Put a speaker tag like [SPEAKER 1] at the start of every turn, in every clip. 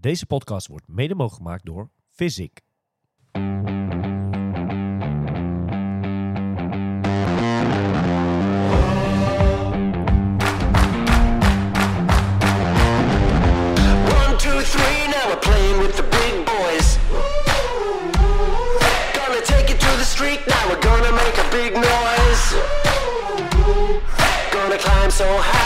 [SPEAKER 1] Deze podcast wordt mede mogelijk gemaakt door Physic.
[SPEAKER 2] One, two, three, now we're playing with the big boys. Gonna take it to the street, now we're gonna make a big noise. Gonna climb so high,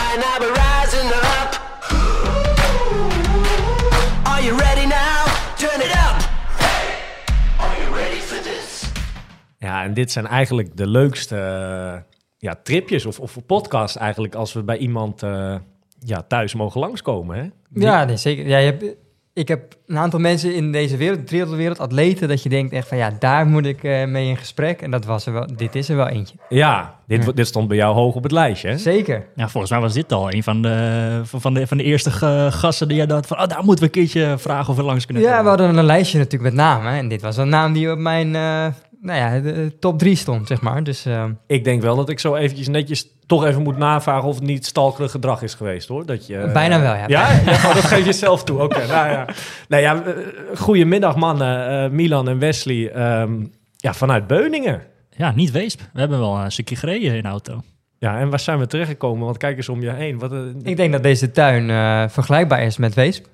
[SPEAKER 1] Ja, en dit zijn eigenlijk de leukste eh, ja, tripjes of, of podcasts eigenlijk als we bij iemand eh, ja, thuis mogen langskomen. Hè?
[SPEAKER 3] Ja, nee, zeker. Ja, je hebt, ik heb een aantal mensen in deze wereld, de triathlonwereld, atleten, dat je denkt echt van ja, daar moet ik eh, mee in gesprek. En dat was er wel, dit is er wel eentje.
[SPEAKER 1] Ja, dit, dit stond bij jou hoog op het lijstje. Hè?
[SPEAKER 3] Zeker.
[SPEAKER 4] Ja, volgens mij was dit al een van de, van de, van de eerste gasten die jij dacht van... Oh, daar moeten we een keertje vragen of we langs kunnen
[SPEAKER 3] Ja, we hadden een lijstje natuurlijk met namen. En dit was een naam die op mijn eh, nou ja, de top drie stond, zeg maar. Dus eh,
[SPEAKER 1] Ik denk wel dat ik zo eventjes netjes toch even moet navragen of het niet stalkerig gedrag is geweest hoor. Dat je, eh,
[SPEAKER 3] Bijna wel, ja.
[SPEAKER 1] Ja, ja oh, dat geef je zelf toe. Oké, nou ja. Nou ja, eh, goedemiddag mannen, eh, Milan en Wesley. Ehm, ja, vanuit Beuningen.
[SPEAKER 4] Ja, niet Weesp. We hebben wel een stukje gereden in de auto.
[SPEAKER 1] Ja, en waar zijn we terechtgekomen? Want kijk eens om je heen. Wat,
[SPEAKER 3] ik denk dat deze tuin eh, vergelijkbaar is met Weesp.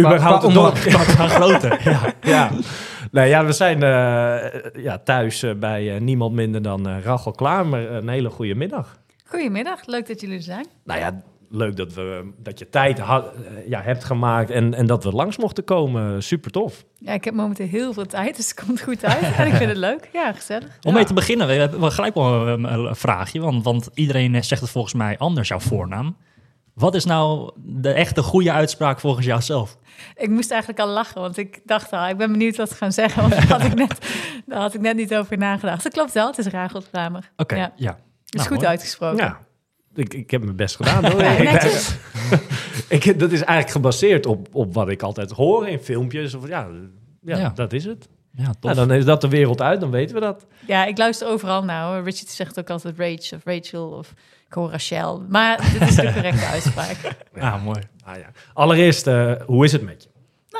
[SPEAKER 1] überhaupt
[SPEAKER 3] qua
[SPEAKER 1] een dorp.
[SPEAKER 4] Gaan groter. Ja.
[SPEAKER 1] ja. Nee, ja, we zijn eh, ja, thuis eh, bij eh, niemand minder dan Rachel Klamer. Een hele goede middag.
[SPEAKER 5] Goedemiddag, leuk dat jullie er zijn.
[SPEAKER 1] Nou ja, leuk dat, we, dat je tijd ha- ja, hebt gemaakt en, en dat we langs mochten komen. Super tof.
[SPEAKER 5] Ja, ik heb momenteel heel veel tijd, dus het komt goed uit. En ik vind het leuk. Ja, gezellig.
[SPEAKER 4] Om mee te beginnen, we hebben wel gelijk wel een, een vraagje. Want, want iedereen zegt het volgens mij anders, jouw voornaam. Wat is nou de echte goede uitspraak volgens jou zelf?
[SPEAKER 5] Ik moest eigenlijk al lachen, want ik dacht al, ik ben benieuwd wat ze gaan zeggen. Want daar had ik net, daar had ik net niet over nagedacht. Dat klopt wel, het is Rachel Kramer.
[SPEAKER 4] Oké,
[SPEAKER 5] Ja, is
[SPEAKER 4] Nou,
[SPEAKER 5] goed
[SPEAKER 4] mooi.
[SPEAKER 5] uitgesproken.
[SPEAKER 1] Ja, ik, ik heb mijn best gedaan. Hoor.
[SPEAKER 5] Ja,
[SPEAKER 1] Ik- dat is eigenlijk gebaseerd op, op wat ik altijd hoor in filmpjes. Of, ja, ja,
[SPEAKER 4] Ja.
[SPEAKER 1] dat is het.
[SPEAKER 4] Ja, tof.
[SPEAKER 1] Nou, dan is dat de wereld uit, dan weten we dat.
[SPEAKER 5] Ja, ik luister overal naar hoor. Richard zegt ook altijd Rach of Rachel of ik hoor Rachel. Maar dit is de correcte uitspraak.
[SPEAKER 4] Ah, mooi.
[SPEAKER 1] Ah, ja. Allereerst, eh, hoe is het met je?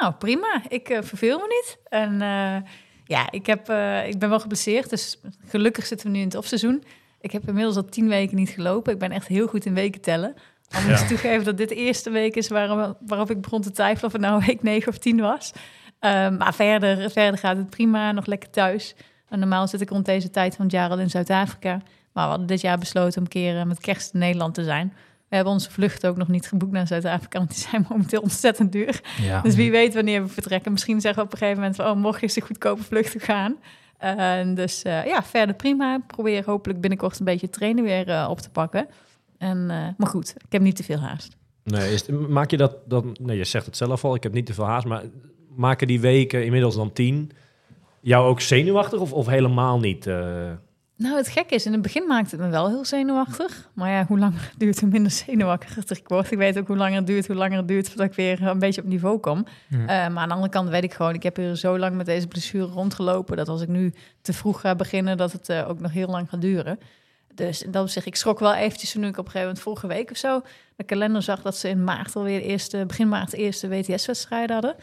[SPEAKER 5] Nou, prima. Ik eh, verveel me niet. En eh, ja, ik, heb, eh, ik ben wel geblesseerd. Dus gelukkig zitten we nu in het offseizoen. Ik heb inmiddels al tien weken niet gelopen. Ik ben echt heel goed in weken tellen. Al moet ik toegeven dat dit de eerste week is waarop, waarop ik begon te twijfelen of het nou week 9 of 10 was. Ehm, maar verder, verder gaat het prima, nog lekker thuis. En normaal zit ik rond deze tijd van het jaar al in Zuid-Afrika. Maar we hadden dit jaar besloten om een keer eh, met kerst in Nederland te zijn. We hebben onze vluchten ook nog niet geboekt naar Zuid-Afrika, want die zijn momenteel ontzettend duur.
[SPEAKER 4] Ja.
[SPEAKER 5] Dus wie weet wanneer we vertrekken. Misschien zeggen we op een gegeven moment van, oh, morgen is de goedkope vlucht te gaan. En dus eh, ja, verder prima. Probeer hopelijk binnenkort een beetje trainen weer eh, op te pakken. En, eh, maar goed, ik heb niet te veel haast.
[SPEAKER 1] Nee, is, maak je dat dan... Nee, je zegt het zelf al, ik heb niet te veel haast. Maar maken die weken, inmiddels dan tien, jou ook zenuwachtig of, of helemaal niet?
[SPEAKER 5] Nou, het gekke is, in het begin maakte het me wel heel zenuwachtig. Maar ja, hoe langer het duurt, hoe minder zenuwachtig ik word. Ik weet ook hoe langer het duurt, hoe langer het duurt voordat ik weer een beetje op niveau kom.
[SPEAKER 3] Ja.
[SPEAKER 5] Eh, maar aan de andere kant weet ik gewoon, ik heb hier zo lang met deze blessure rondgelopen... dat als ik nu te vroeg ga beginnen, dat het eh, ook nog heel lang gaat duren. Dus in dat opzicht, ik schrok wel eventjes toen ik op een gegeven moment vorige week of zo... de kalender zag dat ze in maart alweer de eerste, begin maart de eerste WTS-wedstrijd hadden.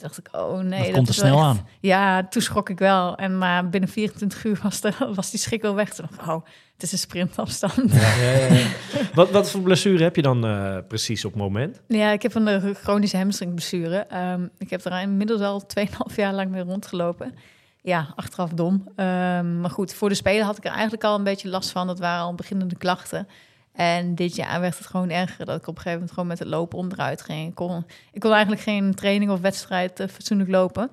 [SPEAKER 5] Toen dacht ik, oh nee,
[SPEAKER 4] Dat komt er snel
[SPEAKER 5] echt-
[SPEAKER 4] aan.
[SPEAKER 5] Ja, toen schrok ik wel. En maar binnen 24 uur was, de, was die schrik wel weg. Toen dacht ik, oh, het is een sprintafstand. Ja.
[SPEAKER 1] wat, wat voor blessure heb je dan eh, precies op het moment?
[SPEAKER 5] ik heb een chronische hamstringblessure. Ehm, ik heb er inmiddels al 2,5 jaar lang mee rondgelopen. Ja, achteraf dom. Ehm, maar goed, voor de Spelen had ik er eigenlijk al een beetje last van. Dat waren al beginnende klachten. En dit jaar werd het gewoon erger. Dat ik op een gegeven moment gewoon met het lopen onderuit ging. Ik kon, ik kon eigenlijk geen training of wedstrijd eh, fatsoenlijk lopen.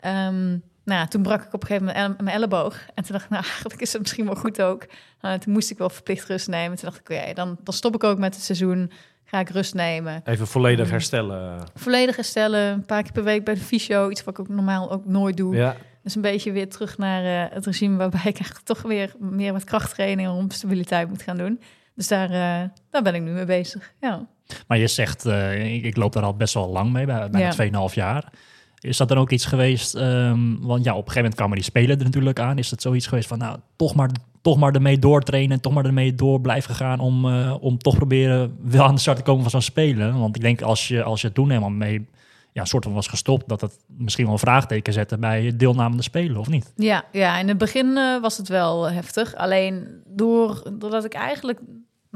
[SPEAKER 5] Ehm, nou, ja, toen brak ik op een gegeven moment mijn elleboog. En toen dacht ik, nou, eigenlijk is het misschien wel goed ook. Uh, toen moest ik wel verplicht rust nemen. Toen dacht ik, oké, dan, dan stop ik ook met het seizoen. Ga ik rust nemen.
[SPEAKER 1] Even volledig herstellen.
[SPEAKER 5] Volledig herstellen. Een paar keer per week bij de fysio. Iets wat ik ook normaal ook nooit doe.
[SPEAKER 1] Ja.
[SPEAKER 5] Dus een beetje weer terug naar eh, het regime... waarbij ik eigenlijk toch weer meer wat krachttraining... om stabiliteit moet gaan doen. Dus daar, eh, daar ben ik nu mee bezig. Ja.
[SPEAKER 4] Maar je zegt, eh, ik, ik loop daar al best wel lang mee, bij- bijna
[SPEAKER 5] Ja.
[SPEAKER 4] 2,5 jaar. Is dat dan ook iets geweest? ehm, want ja, op een gegeven moment kwamen die spelen er natuurlijk aan. Is het zoiets geweest van, nou, toch maar, toch maar ermee doortrainen, toch maar ermee door blijven gaan om, eh, om toch proberen wel aan de start te komen van zo'n spelen? Want ik denk als je, als je het toen helemaal mee ja, soort van was gestopt, dat het misschien wel een vraagteken zette bij deelnamende spelen, of niet?
[SPEAKER 5] Ja, ja, in het begin was het wel heftig. Alleen door, doordat ik eigenlijk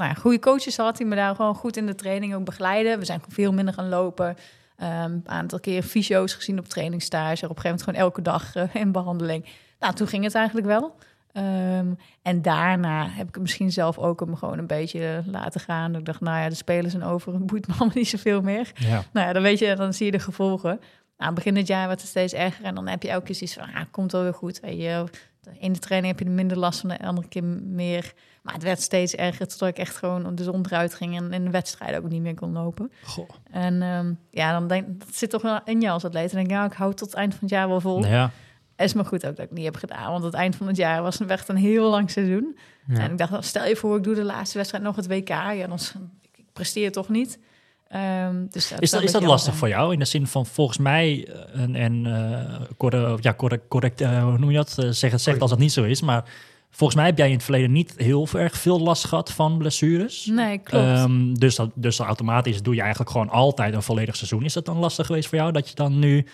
[SPEAKER 5] nou ja, goede coaches had die me daar gewoon goed in de training ook begeleiden. We zijn gewoon veel minder gaan lopen. Ehm, een aantal keer fysio's gezien op trainingstage. Op een gegeven moment gewoon elke dag eh, in behandeling. Nou, toen ging het eigenlijk wel. Ehm, en daarna heb ik het misschien zelf ook hem gewoon een beetje laten gaan. Ik dacht, nou ja, de spelers zijn over, het boeit me allemaal niet zoveel meer.
[SPEAKER 4] Ja.
[SPEAKER 5] Nou ja, dan weet je, dan zie je de gevolgen. Nou, begin dit jaar wordt het steeds erger en dan heb je elke keer zoiets van, ah, het komt wel weer goed. Weet je, de ene training heb je er minder last van, de andere keer meer. Maar het werd steeds erger, totdat ik echt gewoon de zon eruit ging en in de wedstrijd ook niet meer kon lopen.
[SPEAKER 4] Goh.
[SPEAKER 5] En ehm, ja, dan denk dat zit toch wel in je als atleet. En denk ik, ja, ik hou het tot het eind van het jaar wel vol.
[SPEAKER 4] Ja.
[SPEAKER 5] Is maar goed ook dat ik het niet heb gedaan, want het eind van het jaar was echt een heel lang seizoen.
[SPEAKER 3] Ja.
[SPEAKER 5] En ik dacht, nou, stel je voor, ik doe de laatste wedstrijd nog het WK. Ja, dan presteer toch niet. Ehm, dus
[SPEAKER 4] Is dat, is dat lastig voor jou? In de zin van volgens mij, eh, en, en eh, corre- ja, correct, correct eh, hoe noem je dat? Eh, zeg het zegt als dat niet zo is. Maar volgens mij heb jij in het verleden niet heel erg veel last gehad van blessures.
[SPEAKER 5] Nee, klopt.
[SPEAKER 4] Ehm, dus, dat, dus automatisch doe je eigenlijk gewoon altijd een volledig seizoen. Is dat dan lastig geweest voor jou dat je dan nu...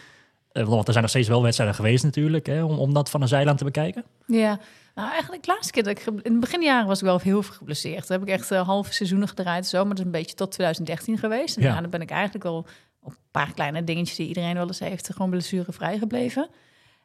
[SPEAKER 4] want er zijn nog steeds wel wedstrijden geweest natuurlijk, hè, om, om dat van een zijlijn te bekijken.
[SPEAKER 5] Ja, nou eigenlijk de laatste keer dat ik... In het beginjaren was ik wel heel veel geblesseerd. Toen heb ik echt eh, halve seizoenen gedraaid zo. Maar dat is een beetje tot 2013 geweest. En
[SPEAKER 4] Ja.
[SPEAKER 5] daarna ben ik eigenlijk wel op een paar kleine dingetjes die iedereen wel eens heeft... gewoon blessurevrij gebleven.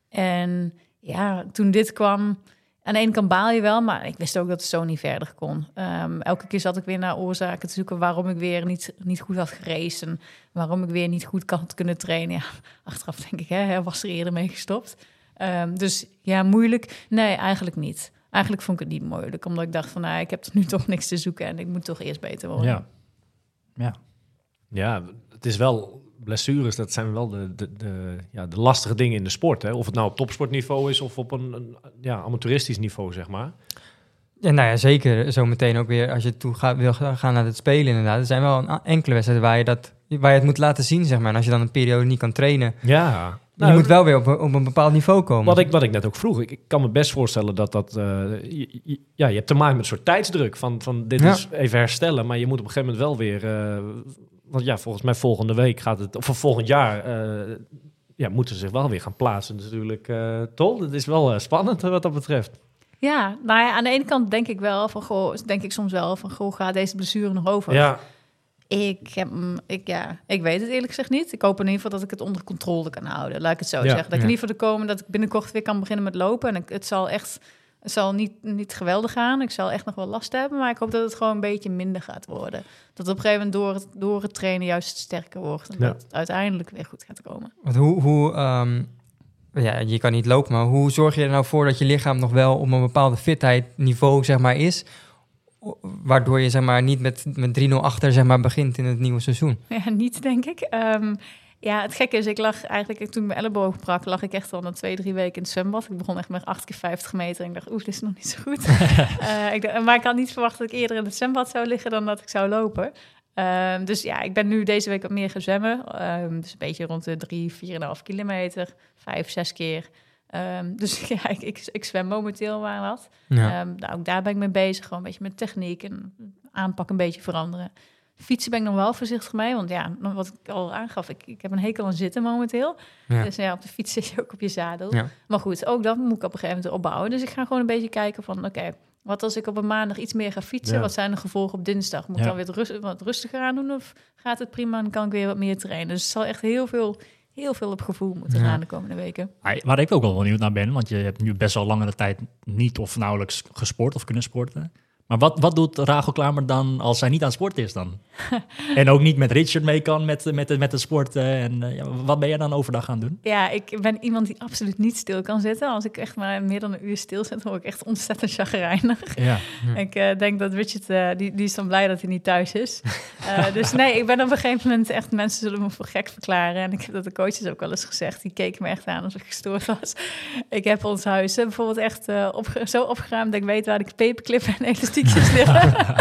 [SPEAKER 5] En ja, toen dit kwam... Aan de ene kant baal je wel, maar ik wist ook dat het zo niet verder kon. Ehm, elke keer zat ik weer naar oorzaken te zoeken waarom ik weer niet, niet goed had geraced. En waarom ik weer niet goed had kunnen trainen. Ja, achteraf denk ik, hè, was er eerder mee gestopt. Ehm, dus ja, moeilijk. Nee, eigenlijk niet. Eigenlijk vond ik het niet moeilijk, omdat ik dacht van, nou, ik heb er nu toch niks te zoeken en ik moet toch eerst beter worden.
[SPEAKER 4] Ja. Ja.
[SPEAKER 1] Ja, het is wel blessures, dat zijn wel de, de, de, ja, de lastige dingen in de sport. Hè? Of het nou op topsportniveau is of op een, een ja, amateuristisch niveau, zeg maar.
[SPEAKER 3] Ja, nou ja, zeker. Zometeen ook weer als je toe gaat, wil gaan naar het spelen inderdaad. Er zijn wel een enkele wedstrijden waar je, dat, waar je het moet laten zien, zeg maar. En als je dan een periode niet kan trainen,
[SPEAKER 1] Ja.
[SPEAKER 3] Je moet wel weer op, een- op een bepaald niveau komen.
[SPEAKER 1] Wat ik, wat ik net ook vroeg, ik, ik kan me best voorstellen dat dat... eh, je, je- ja, je hebt te maken met een soort tijdsdruk van, van dit
[SPEAKER 3] Ja.
[SPEAKER 1] is even herstellen, maar je moet op een gegeven moment wel weer... eh, want ja, volgens mij volgende week gaat het, of volgend jaar... eh, ja, moeten ze zich wel weer gaan plaatsen natuurlijk. eh toch? Het is wel eh, spannend wat dat betreft.
[SPEAKER 5] Ja, nou ja, aan de ene kant denk ik wel van, goh, denk ik soms wel van, goh, gaat deze blessure nog over?
[SPEAKER 1] Ja,
[SPEAKER 5] Ik heb, ik, ja, ik weet het eerlijk gezegd niet. Ik hoop in ieder geval dat ik het onder controle kan houden. Laat ik het zo
[SPEAKER 1] Ja.
[SPEAKER 5] zeggen. Dat ik in ieder geval de komen dat ik binnenkort weer kan beginnen met lopen. En ik, het zal echt, het zal niet, niet geweldig gaan. Ik zal echt nog wel last hebben, maar ik hoop dat het gewoon een beetje minder gaat worden. Dat het op een gegeven moment door het, door het trainen juist sterker wordt. En
[SPEAKER 1] Ja.
[SPEAKER 5] dat het uiteindelijk weer goed gaat komen.
[SPEAKER 3] Want hoe, hoe ehm, ja, je kan niet lopen, maar hoe zorg je er nou voor dat je lichaam nog wel op een bepaalde fitheid niveau, zeg maar, is? Waardoor je, zeg maar, niet met, met 3-0 achter, zeg maar, begint in het nieuwe seizoen.
[SPEAKER 5] Ja, niet denk ik. Ehm, ja, het gekke is, ik lag eigenlijk toen ik mijn elleboog brak, lag ik echt al na twee, drie weken in het zwembad. Ik begon echt met 8 keer 50 meter en ik dacht, oeh, dit is nog niet zo goed. Eh, ik dacht, maar ik had niet verwacht dat ik eerder in het zwembad zou liggen dan dat ik zou lopen. Ehm, dus ja, ik ben nu deze week wat meer gaan zwemmen. Ehm, dus een beetje rond de 3, 4,5 kilometer, 5, 6 keer. Ehm, dus ja, ik, ik, ik zwem momenteel maar wat.
[SPEAKER 3] Ja.
[SPEAKER 5] Ehm, nou, ook daar ben ik mee bezig. Gewoon een beetje met techniek en aanpak een beetje veranderen. Fietsen ben ik nog wel voorzichtig mee. Want ja, wat ik al aangaf, ik, ik heb een hekel aan zitten momenteel.
[SPEAKER 3] Ja.
[SPEAKER 5] Dus ja, op de fiets zit je ook op je zadel.
[SPEAKER 3] Ja.
[SPEAKER 5] Maar goed, ook dat moet ik op een gegeven moment opbouwen. Dus ik ga gewoon een beetje kijken van, oké, wat als ik op een maandag iets meer ga fietsen? Wat zijn de gevolgen op dinsdag? Moet ik dan weer rust, wat rustiger aan doen? Of gaat het prima en kan ik weer wat meer trainen? Dus het zal echt heel veel, heel veel op gevoel moeten
[SPEAKER 3] Ja.
[SPEAKER 5] gaan de komende weken.
[SPEAKER 4] Maar Waar ik ook wel benieuwd naar ben, want je hebt nu best wel langere tijd niet of nauwelijks gesport of kunnen sporten. Maar wat, wat doet Rachel Klamer dan als zij niet aan het sporten is dan? en ook niet met Richard mee kan met, met, met het sporten. En eh, ja, wat ben jij dan overdag gaan doen?
[SPEAKER 5] Ja, ik ben iemand die absoluut niet stil kan zitten. Als ik echt maar meer dan een uur stil zit, word ik echt ontzettend chagrijnig.
[SPEAKER 4] Ja.
[SPEAKER 5] Ik eh, denk dat Richard, eh, die, die is dan blij dat hij niet thuis is. Eh, dus nee, ik ben op een gegeven moment echt, mensen zullen me voor gek verklaren. En ik heb dat de coaches ook wel eens gezegd. Die keken me echt aan alsof ik gestoord was. Ik heb ons huis eh, bijvoorbeeld echt eh, opge- zo opgeruimd dat ik weet waar ik paperclip en elastiek ziekjes liggen.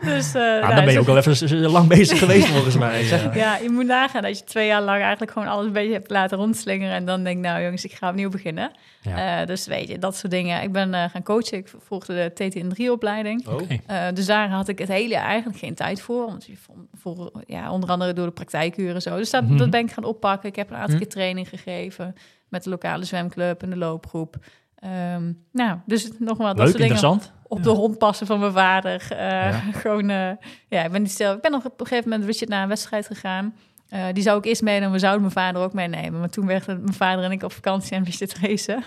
[SPEAKER 5] dus,
[SPEAKER 4] nou, dan ben je ook wel even lang bezig geweest volgens mij. Ja.
[SPEAKER 5] Ja, je moet nagaan dat je twee jaar lang eigenlijk gewoon alles een beetje hebt laten rondslingeren. En dan denk ik, nou jongens, ik ga opnieuw beginnen.
[SPEAKER 4] Ja.
[SPEAKER 5] Eh, dus weet je, dat soort dingen. Ik ben eh, gaan coachen. Ik volgde de TTN3-opleiding.
[SPEAKER 1] Oh.
[SPEAKER 4] Oké.
[SPEAKER 5] Eh, dus daar had ik het hele jaar eigenlijk geen tijd voor. Want je vond- voor, ja, onder andere door de praktijkuren en zo. Dus dat,
[SPEAKER 4] Mhm.
[SPEAKER 5] dat ben ik gaan oppakken. Ik heb een aantal
[SPEAKER 3] Mhm.
[SPEAKER 5] keer training gegeven met de lokale zwemclub en de loopgroep. Ehm, nou, dus nogmaals, dat
[SPEAKER 4] Leuk,
[SPEAKER 5] soort dingen
[SPEAKER 4] interessant.
[SPEAKER 5] op de hond passen van mijn vader. Eh,
[SPEAKER 4] Ja.
[SPEAKER 5] Gewoon, eh, ja, ik ben niet stil. Ik ben nog op een gegeven moment Richard naar een wedstrijd gegaan. Eh, die zou ik eerst meenemen, we zouden mijn vader ook meenemen. Maar toen werden mijn vader en ik op vakantie en Richard racen.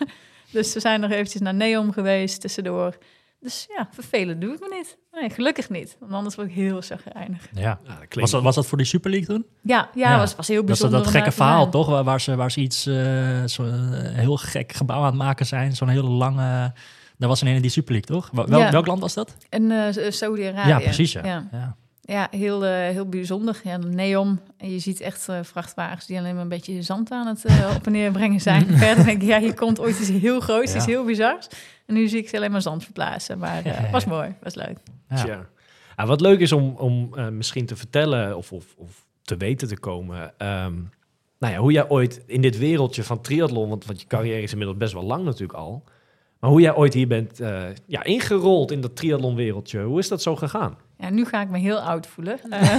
[SPEAKER 5] Dus we zijn nog eventjes naar Neom geweest tussendoor. Dus ja, vervelend doe ik me niet. Nee, gelukkig niet. Want anders word ik heel chagrijnig.
[SPEAKER 4] Ja.
[SPEAKER 1] Ja, dat klinkt-
[SPEAKER 4] Was dat, was dat voor die Super League toen?
[SPEAKER 5] Ja, ja,
[SPEAKER 4] Ja.
[SPEAKER 5] Was, was heel
[SPEAKER 4] Dat
[SPEAKER 5] bijzonder.
[SPEAKER 4] dat
[SPEAKER 5] om
[SPEAKER 4] gekke verhaal, toch? Waar, waar ze, waar ze iets, eh, zo'n eh, heel gek gebouw aan het maken zijn. Zo'n hele lange... Daar was een ene die Super League, toch? Wel,
[SPEAKER 5] Ja.
[SPEAKER 4] Welk land was dat?
[SPEAKER 5] En eh, Saudi-Arabië.
[SPEAKER 4] Ja, precies, ja.
[SPEAKER 5] ja.
[SPEAKER 4] ja.
[SPEAKER 5] Ja, heel, eh, heel bijzonder. Ja, de neon. En je ziet echt vrachtwagens die alleen maar een beetje zand aan het op en neer brengen zijn. Verder denk ik, ja, hier komt ooit iets heel groots,
[SPEAKER 4] Ja.
[SPEAKER 5] iets heel bizars. En nu zie ik ze alleen maar zand verplaatsen. Maar eh was mooi, was leuk.
[SPEAKER 4] Ja.
[SPEAKER 1] Ja, wat leuk is om, om eh, misschien te vertellen of, of, of te weten te komen. ehm, nou ja, hoe jij ooit in dit wereldje van triathlon, want, want je carrière is inmiddels best wel lang natuurlijk al. Maar hoe jij ooit hier bent eh, ja, ingerold in dat triathlonwereldje. Hoe is dat zo gegaan?
[SPEAKER 5] Ja, nu ga ik me heel oud voelen. Eh,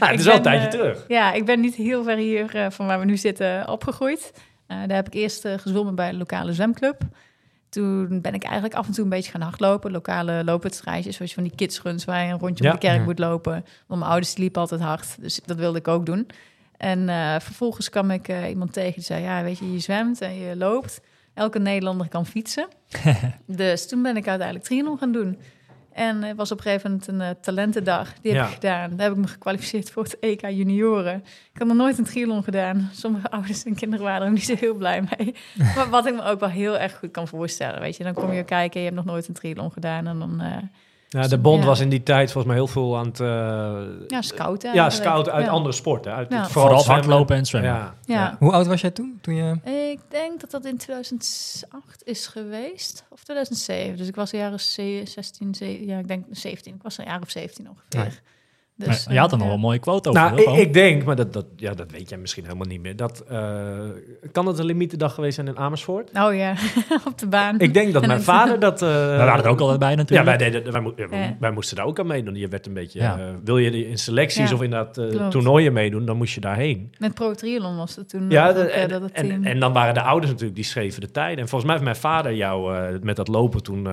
[SPEAKER 1] Nou, het is wel een tijdje terug.
[SPEAKER 5] ja, ik ben niet heel ver hier eh, van waar we nu zitten opgegroeid. Eh, daar heb ik eerst gezwommen bij de lokale zwemclub. Toen ben ik eigenlijk af en toe een beetje gaan hardlopen. Lokale loopwedstrijdjes, zoals van die kidsruns waar je een rondje
[SPEAKER 1] Ja.
[SPEAKER 5] om de kerk
[SPEAKER 3] Ja.
[SPEAKER 5] moet lopen. Want mijn ouders liepen altijd hard, dus dat wilde ik ook doen. En eh, vervolgens kwam ik eh, iemand tegen die zei, ja, weet je, je zwemt en je loopt. Elke Nederlander kan fietsen. dus toen ben ik uiteindelijk triathlon gaan doen. En was op een gegeven moment een eh, talentendag. Die heb
[SPEAKER 1] Ja.
[SPEAKER 5] ik gedaan. Daar heb ik me gekwalificeerd voor het EK junioren. Ik had nog nooit een triathlon gedaan. Sommige ouders en kinderen waren er niet zo heel blij mee. maar wat ik me ook wel heel erg goed kan voorstellen. Weet je, dan kom je kijken, je hebt nog nooit een triathlon gedaan. En dan, eh,
[SPEAKER 1] Ja, de bond
[SPEAKER 5] Ja.
[SPEAKER 1] was in die tijd volgens mij heel veel aan het... eh,
[SPEAKER 5] ja, scouten.
[SPEAKER 1] ja, scouten uit
[SPEAKER 5] Ja.
[SPEAKER 1] andere sporten. Uit
[SPEAKER 5] Ja.
[SPEAKER 1] het
[SPEAKER 4] Vooral
[SPEAKER 1] zwemmen.
[SPEAKER 4] hardlopen en zwemmen.
[SPEAKER 1] Ja,
[SPEAKER 5] Ja.
[SPEAKER 3] Hoe oud was jij toen? toen je...
[SPEAKER 5] Ik denk dat dat in 2008 is geweest. Of 2007. Dus ik was een jaar of ze- 16, ze- ja, ik denk 17. Ik was een jaar of 17 ongeveer. Dus,
[SPEAKER 4] Maar je had er
[SPEAKER 5] eh,
[SPEAKER 4] nog wel een mooie quote over.
[SPEAKER 1] Nou, ik, ik denk, maar dat, dat, ja, dat weet jij misschien helemaal niet meer. Dat, eh, kan het een limietendag geweest zijn in Amersfoort?
[SPEAKER 5] Oh ja, op de baan.
[SPEAKER 1] Ik denk dat
[SPEAKER 5] En
[SPEAKER 1] mijn vader dat... eh,
[SPEAKER 4] We waren er ook altijd bij
[SPEAKER 1] Ja,
[SPEAKER 4] natuurlijk.
[SPEAKER 1] wij, deden, wij, mo- ja, wij-
[SPEAKER 5] Ja.
[SPEAKER 1] wij moesten daar ook aan meedoen. Je werd een beetje...
[SPEAKER 4] Ja.
[SPEAKER 1] wil je in selecties
[SPEAKER 5] Ja,
[SPEAKER 1] of inderdaad eh toernooien meedoen, dan moest je daarheen.
[SPEAKER 5] Met Pro Triathlon was het toen.
[SPEAKER 1] Ja,
[SPEAKER 5] eh,
[SPEAKER 1] en,
[SPEAKER 5] dat het
[SPEAKER 1] en,
[SPEAKER 5] team.
[SPEAKER 1] en dan waren de ouders natuurlijk, die schreven de tijden. En volgens mij heeft mijn vader jou eh, met dat lopen toen eh,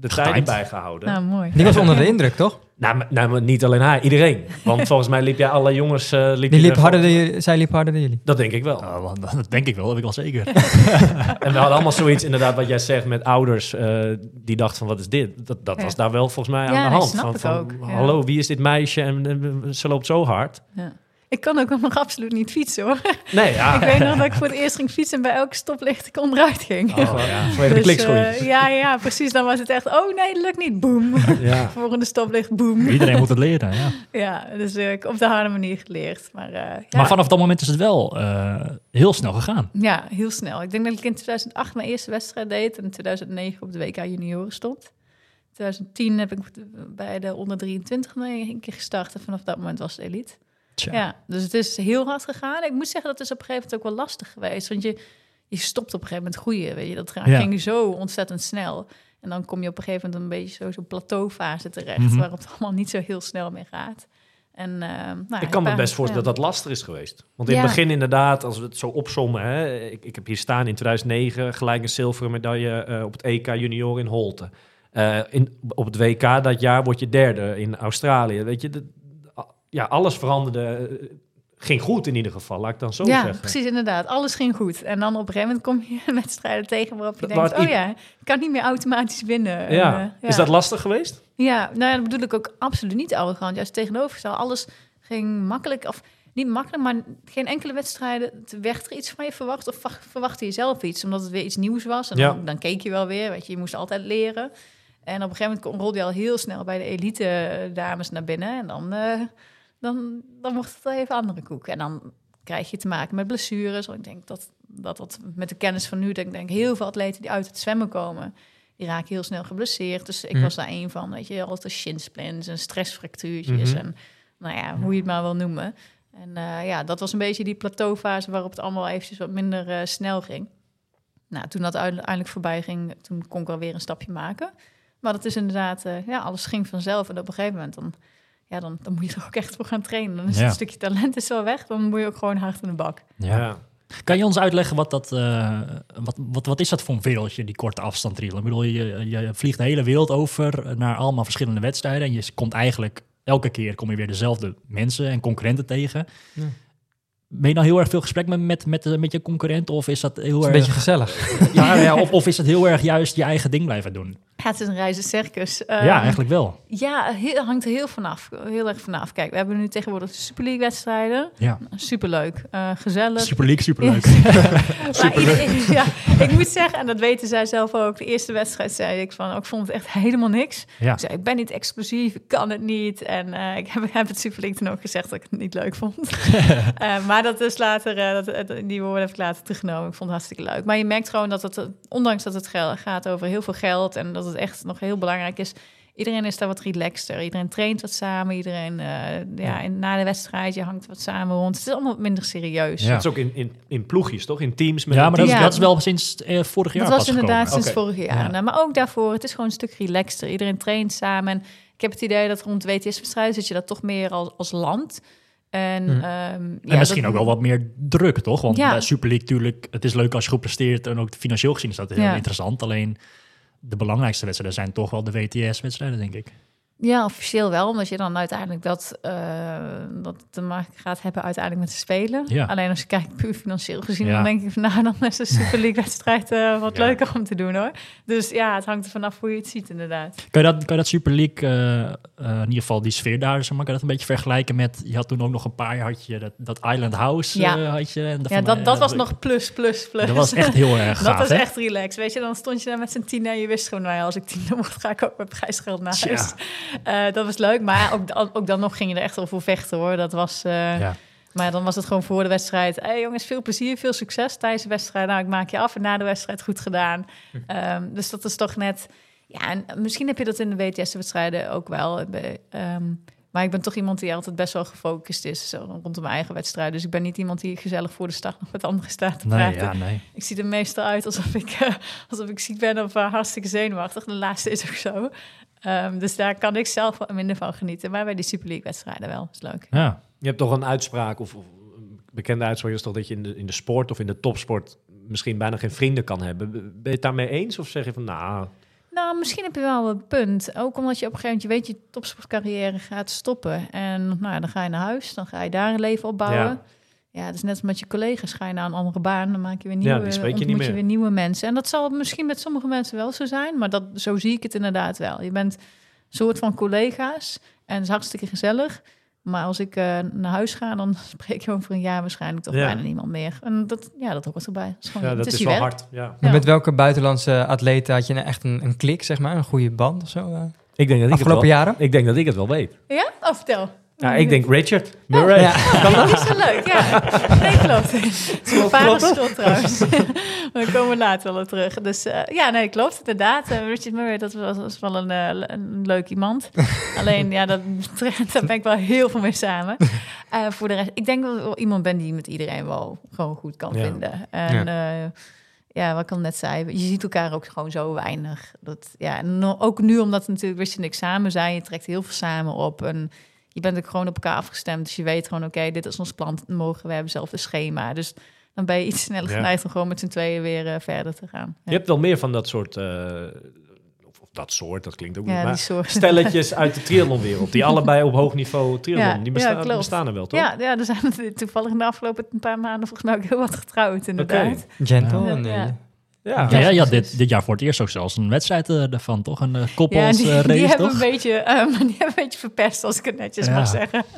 [SPEAKER 1] de tijden
[SPEAKER 4] Getimed.
[SPEAKER 1] bijgehouden.
[SPEAKER 5] nou, mooi.
[SPEAKER 3] Die was onder de indruk, toch?
[SPEAKER 1] Nou, nou, niet alleen hij, iedereen. Want volgens mij liep jij alle jongens... eh, liep
[SPEAKER 3] Die liep
[SPEAKER 1] er
[SPEAKER 3] harder
[SPEAKER 1] van-
[SPEAKER 3] dan jullie, zij liep harder dan jullie.
[SPEAKER 1] Dat denk ik wel.
[SPEAKER 4] Want dat denk ik wel, dat heb ik wel zeker.
[SPEAKER 1] En we hadden allemaal zoiets, inderdaad, wat jij zegt met ouders eh, die dachten van wat is dit? Dat, dat
[SPEAKER 5] Ja.
[SPEAKER 1] was daar wel volgens mij
[SPEAKER 5] Ja,
[SPEAKER 1] aan de hand.
[SPEAKER 5] snap
[SPEAKER 1] van,
[SPEAKER 5] ik
[SPEAKER 1] van. Hallo, wie is dit meisje en eh, ze loopt zo hard?
[SPEAKER 5] Ja. Ik kan ook nog absoluut niet fietsen hoor.
[SPEAKER 1] Nee, ja.
[SPEAKER 5] ik weet nog dat ik voor het eerst ging fietsen en bij elke stoplicht ik onderuit ging.
[SPEAKER 1] Oh, ja. De
[SPEAKER 5] Dus, eh, ja, ja, precies. Dan was het echt, oh nee, dat lukt niet. Boom.
[SPEAKER 1] ja.
[SPEAKER 5] Volgende stoplicht, boom.
[SPEAKER 4] Iedereen moet het leren, ja.
[SPEAKER 5] Ja, dus eh, ik op de harde manier geleerd. Maar, eh, ja.
[SPEAKER 4] Maar vanaf dat moment is het wel eh, heel snel gegaan.
[SPEAKER 5] Ja, heel snel. Ik denk dat ik in 2008 mijn eerste wedstrijd deed en in 2009 op de WK junioren stond. 2010 heb ik bij de onder 23 mee een keer gestart en vanaf dat moment was het elite.
[SPEAKER 4] Tja.
[SPEAKER 5] Ja, dus het is heel hard gegaan. Ik moet zeggen, dat is op een gegeven moment ook wel lastig geweest. Want je, je stopt op een gegeven moment groeien, weet je. Dat
[SPEAKER 4] Ja.
[SPEAKER 5] ging zo ontzettend snel. En dan kom je op een gegeven moment een beetje zo- zo'n plateaufase terecht...
[SPEAKER 4] Mhm.
[SPEAKER 5] waarop het allemaal niet zo heel snel meer gaat. En, eh, nou,
[SPEAKER 1] Ik kan me best voorstellen
[SPEAKER 5] ja.
[SPEAKER 1] dat dat lastig is geweest. Want in
[SPEAKER 5] Ja.
[SPEAKER 1] het begin inderdaad, als we het zo opzommen... Hè, ik, ik heb hier staan in 2009 gelijk een zilveren medaille eh, op het EK junior in Holte. Eh, in, op het WK dat jaar word je derde in Australië. Weet je, ja, alles veranderde. eh, ging goed in ieder geval, laat ik dan zo
[SPEAKER 5] ja,
[SPEAKER 1] zeggen.
[SPEAKER 5] precies, inderdaad. Alles ging goed. En dan op een gegeven moment kom je wedstrijden tegen waarop je denkt... oh ja, ik kan niet meer automatisch winnen. En,
[SPEAKER 1] Ja.
[SPEAKER 5] eh, ja.
[SPEAKER 1] Is dat lastig geweest?
[SPEAKER 5] Ja, nou ja, dat bedoel ik ook absoluut niet arrogant. Juist tegenovergesteld. Alles ging makkelijk, of niet makkelijk, maar geen enkele wedstrijden werd er iets van je verwacht. Of wacht- verwachtte je zelf iets, omdat het weer iets nieuws was. En
[SPEAKER 1] Ja.
[SPEAKER 5] dan, dan keek je wel weer, weet je, je moest altijd leren. En op een gegeven moment rolde je al heel snel bij de elite eh, dames naar binnen. En dan, eh, dan, dan wordt het wel even andere koek. En dan krijg je te maken met blessures. Ik denk dat dat, dat met de kennis van nu, denk ik denk heel veel atleten die uit het zwemmen komen, die raken heel snel geblesseerd. Dus ik
[SPEAKER 3] Mhm.
[SPEAKER 5] was daar een van, weet je, altijd shinsplints en stressfractuurtjes
[SPEAKER 1] Mhm.
[SPEAKER 5] en nou ja, hoe je het maar wil noemen. En eh, ja, dat was een beetje die plateaufase waarop het allemaal eventjes wat minder eh, snel ging. Nou, toen dat uiteindelijk voorbij ging, toen kon ik alweer een stapje maken. Maar dat is inderdaad, eh, ja, alles ging vanzelf. En op een gegeven moment dan, ja, dan, dan moet je er ook echt voor gaan trainen. Dan is
[SPEAKER 4] Ja.
[SPEAKER 5] het stukje talent is wel weg, dan moet je ook gewoon hard in de bak.
[SPEAKER 1] Ja.
[SPEAKER 4] Kan je ons uitleggen wat dat, eh, wat, wat, wat is dat voor een wereldje, die korte afstand? Ik bedoel, je, je vliegt de hele wereld over naar allemaal verschillende wedstrijden en je komt eigenlijk elke keer kom je weer dezelfde mensen en concurrenten tegen.
[SPEAKER 3] Ja.
[SPEAKER 4] Ben je dan heel erg veel gesprek met, met, met, met je concurrent of is dat heel
[SPEAKER 3] is een
[SPEAKER 4] erg...
[SPEAKER 3] beetje gezellig.
[SPEAKER 4] ja, ja, of, of is het heel erg juist je eigen ding blijven doen?
[SPEAKER 5] Ja, het is een reizen circus.
[SPEAKER 4] ja,
[SPEAKER 5] Ehm,
[SPEAKER 4] eigenlijk wel.
[SPEAKER 5] Ja, heel, hangt er heel vanaf. Heel erg vanaf. Kijk, we hebben nu tegenwoordig de Super League wedstrijden.
[SPEAKER 4] Ja.
[SPEAKER 5] Superleuk. eh gezellig.
[SPEAKER 4] Super leuk, superleuk.
[SPEAKER 5] Ik- ja, ik moet zeggen, en dat weten zij zelf ook. De eerste wedstrijd zei ik van, ik vond het echt helemaal niks.
[SPEAKER 4] Ja.
[SPEAKER 5] Ik zei, ik ben niet exclusief, ik kan het niet. En eh, ik heb, heb het Super League toen ook gezegd dat ik het niet leuk vond. Eh, maar dat is later, eh, dat, die woorden heb ik later teruggenomen. Ik vond het hartstikke leuk. Maar je merkt gewoon dat het, ondanks dat het gaat over heel veel geld en dat het echt nog heel belangrijk is. Iedereen is daar wat relaxter. Iedereen traint wat samen. Iedereen, eh, ja, en na de wedstrijd, je hangt wat samen rond. Het is allemaal minder serieus.
[SPEAKER 4] Ja.
[SPEAKER 1] Dat is ook in, in, in ploegjes, toch? In teams met
[SPEAKER 4] Ja, maar dat,
[SPEAKER 1] team.
[SPEAKER 5] Ja.
[SPEAKER 4] dat is wel sinds eh, vorig jaar
[SPEAKER 5] Dat was
[SPEAKER 4] pas gekomen.
[SPEAKER 5] inderdaad sinds vorig jaar.
[SPEAKER 4] Ja.
[SPEAKER 5] Nou, maar ook daarvoor, het is gewoon een stuk relaxter. Iedereen traint samen. En ik heb het idee dat rond WTS-wedstrijden zit je dat toch meer als, als land. En,
[SPEAKER 3] Hm.
[SPEAKER 5] ehm,
[SPEAKER 4] En
[SPEAKER 5] ja,
[SPEAKER 4] misschien
[SPEAKER 5] dat-
[SPEAKER 4] ook wel wat meer druk, toch? Want
[SPEAKER 5] Ja.
[SPEAKER 4] bij Super League natuurlijk, het is leuk als je goed presteert en ook financieel gezien is dat heel
[SPEAKER 5] Ja.
[SPEAKER 4] interessant. Alleen de belangrijkste wedstrijden zijn toch wel de WTS-wedstrijden, denk ik.
[SPEAKER 5] Ja, officieel wel, omdat je dan uiteindelijk dat, eh, dat te maken gaat hebben uiteindelijk met de Spelen.
[SPEAKER 4] Ja.
[SPEAKER 5] Alleen als je kijkt puur financieel gezien,
[SPEAKER 4] Ja.
[SPEAKER 5] dan denk ik van nou, dan is de Super League wedstrijd eh, wat
[SPEAKER 1] Ja.
[SPEAKER 5] leuker om te doen hoor. Dus ja, het hangt er vanaf hoe je het ziet inderdaad.
[SPEAKER 4] Kan je dat, kan je dat Super League, eh, in ieder geval die sfeer daar, zeg maar, kan je dat een beetje vergelijken met, je had toen ook nog een paar jaar, had je dat, dat Island House,
[SPEAKER 5] Ja.
[SPEAKER 4] had je. En
[SPEAKER 5] Ja, dat, dat was nog plus, plus, plus.
[SPEAKER 4] Dat was echt heel erg
[SPEAKER 5] Dat
[SPEAKER 4] gaaf,
[SPEAKER 5] was
[SPEAKER 4] hè?
[SPEAKER 5] echt relaxed. Weet je, dan stond je daar met z'n tien en je wist gewoon, nou ja, als ik tiende word, ga ik ook met prijsgeld naar huis. Eh, dat was leuk, maar ook, ook dan nog ging je er echt voor vechten hoor. Dat was, eh,
[SPEAKER 4] Ja.
[SPEAKER 5] Maar dan was het gewoon voor de wedstrijd. Hé hey, jongens, veel plezier, veel succes tijdens de wedstrijd. Nou, ik maak je af en na de wedstrijd goed gedaan. Ehm, dus dat is toch net... Ja, en misschien heb je dat in de WTS-wedstrijden ook wel. Ehm, maar ik ben toch iemand die altijd best wel gefocust is zo, rondom mijn eigen wedstrijd. Dus ik ben niet iemand die gezellig voor de start nog met anderen staat te
[SPEAKER 4] Nee,
[SPEAKER 5] praten.
[SPEAKER 4] ja, nee.
[SPEAKER 5] Ik zie er meestal uit alsof ik, eh, alsof ik ziek ben of eh, hartstikke zenuwachtig. De laatste is ook zo. Ehm, dus daar kan ik zelf minder van genieten. Maar bij die Super League-wedstrijden wel. is leuk.
[SPEAKER 4] Ja.
[SPEAKER 1] Je hebt toch een uitspraak, of, of een bekende uitspraak is toch dat je in de, in de sport of in de topsport misschien bijna geen vrienden kan hebben. Ben je het daarmee eens of zeg je van nou,
[SPEAKER 5] Nou, misschien heb je wel een punt. Ook omdat je op een gegeven moment, je weet, je topsportcarrière gaat stoppen. En nou ja, dan ga je naar huis, dan ga je daar een leven opbouwen.
[SPEAKER 1] Ja.
[SPEAKER 5] Ja, het is net als met je collega's. Ga je naar een andere baan, dan maak je weer
[SPEAKER 1] Ja,
[SPEAKER 5] nieuwe,
[SPEAKER 1] spreek je
[SPEAKER 5] ontmoet
[SPEAKER 1] niet
[SPEAKER 5] je
[SPEAKER 1] meer.
[SPEAKER 5] weer nieuwe mensen. En dat zal misschien met sommige mensen wel zo zijn, maar dat, zo zie ik het inderdaad wel. Je bent een soort van collega's en het is hartstikke gezellig. Maar als ik eh, naar huis ga, dan spreek je over een jaar waarschijnlijk toch
[SPEAKER 1] Ja.
[SPEAKER 5] bijna niemand meer. En dat, ja, dat hoort erbij. Dat is, gewoon,
[SPEAKER 1] ja,
[SPEAKER 5] het
[SPEAKER 1] dat
[SPEAKER 5] is,
[SPEAKER 1] is,
[SPEAKER 5] je
[SPEAKER 1] wel
[SPEAKER 5] werk.
[SPEAKER 1] hard. Ja.
[SPEAKER 3] Maar met welke buitenlandse atleten had je nou echt een, een klik, zeg maar? Een goede band of zo? eh,
[SPEAKER 1] Ik denk dat ik het
[SPEAKER 3] afgelopen
[SPEAKER 1] wel,
[SPEAKER 3] jaren?
[SPEAKER 1] Ik denk dat ik het wel weet.
[SPEAKER 5] Ja? Oh, vertel.
[SPEAKER 1] Ja, ik denk Richard Murray.
[SPEAKER 3] Ja.
[SPEAKER 5] Dat is zo leuk, ja. Nee, klopt. Het is mijn vaders schuld trouwens. We komen later wel terug. Dus eh, ja, nee, klopt. Inderdaad. Eh, Richard Murray, dat was, was wel een, eh, een leuk iemand. Alleen, ja, dat, daar ben ik wel heel veel mee samen. Eh, voor de rest, ik denk dat ik wel iemand ben die met iedereen wel gewoon goed kan
[SPEAKER 1] Ja.
[SPEAKER 5] vinden. En ja. ja, wat ik al net zei, je ziet elkaar ook gewoon zo weinig. Dat, ja, en ook nu, omdat natuurlijk Richard en ik samen zijn, je trekt heel veel samen op. En je bent ook gewoon op elkaar afgestemd. Dus je weet gewoon, oké, dit is ons plan. Mogen we hebben hetzelfde schema. Dus dan ben je iets sneller
[SPEAKER 1] Ja.
[SPEAKER 5] geneigd om gewoon met z'n tweeën weer eh, verder te gaan.
[SPEAKER 1] Je hebt wel meer van dat soort, eh, of, of dat soort, dat klinkt ook
[SPEAKER 5] ja,
[SPEAKER 1] niet,
[SPEAKER 5] die
[SPEAKER 1] maar
[SPEAKER 5] soort.
[SPEAKER 1] stelletjes uit de triathlonwereld, die allebei op hoog niveau triathlon,
[SPEAKER 5] Ja,
[SPEAKER 1] die
[SPEAKER 5] ja,
[SPEAKER 1] bestaan, er wel, toch?
[SPEAKER 5] Ja, ja, er zijn toevallig in de afgelopen een paar maanden volgens mij ook heel wat getrouwd, inderdaad.
[SPEAKER 3] Gentle.
[SPEAKER 5] Ja.
[SPEAKER 3] en, eh,
[SPEAKER 5] Ja.
[SPEAKER 1] Ja.
[SPEAKER 4] Ja, ja, ja, dit, dit jaar voor het eerst ook zelfs een wedstrijd eh, ervan, toch? Een uh,
[SPEAKER 5] Ja,
[SPEAKER 4] koppels
[SPEAKER 5] die,
[SPEAKER 4] eh,
[SPEAKER 5] die
[SPEAKER 4] race,
[SPEAKER 5] hebben
[SPEAKER 4] toch?
[SPEAKER 5] een beetje, die hebben een beetje verpest, als ik het netjes
[SPEAKER 4] Ja.
[SPEAKER 5] mag zeggen.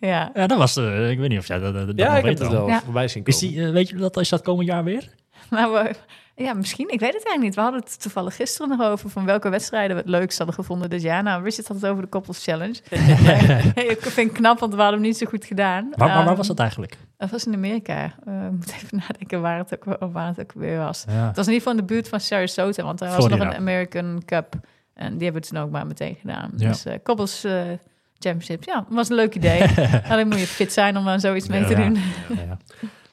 [SPEAKER 5] Ja.
[SPEAKER 4] Ja, dat was, eh, ik weet niet of jij dat, dat, dat
[SPEAKER 1] Ja, ik heb het wel
[SPEAKER 5] Ja.
[SPEAKER 1] voorbij zien
[SPEAKER 4] Is die, eh, weet je dat, is dat komend jaar weer?
[SPEAKER 5] Nou, we- Ja, misschien. Ik weet het eigenlijk niet. We hadden het toevallig gisteren nog over van welke wedstrijden we het leukst hadden gevonden dit jaar. Nou, Richard had het over de Koppels Challenge. ik vind het knap, want we hadden hem niet zo goed gedaan.
[SPEAKER 4] Waar, waar, waar
[SPEAKER 5] Ehm,
[SPEAKER 4] was dat eigenlijk?
[SPEAKER 5] Dat was in Amerika. Eh, Ik moet even nadenken waar het ook, waar het ook weer was.
[SPEAKER 4] Ja.
[SPEAKER 5] Het was in ieder geval in de buurt van Sarasota, want er was nog een American Cup. En die hebben we toen ook maar meteen gedaan.
[SPEAKER 4] Ja.
[SPEAKER 5] Dus eh Koppels eh, Championship, ja, was een leuk idee. Alleen moet je fit zijn om aan zoiets mee te
[SPEAKER 4] Ja.
[SPEAKER 5] doen.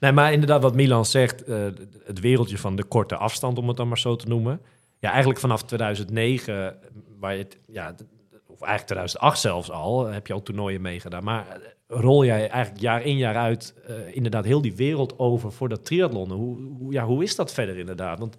[SPEAKER 1] Nee, maar inderdaad, wat Milan zegt, eh, het wereldje van de korte afstand, om het dan maar zo te noemen. Ja, eigenlijk vanaf 2009, waar je het, ja, of eigenlijk 2008 zelfs al, heb je al toernooien meegedaan. Maar eh, rol jij eigenlijk jaar in jaar uit eh, inderdaad heel die wereld over voor dat triathlonnen. Hoe, hoe, ja, hoe is dat verder inderdaad? Want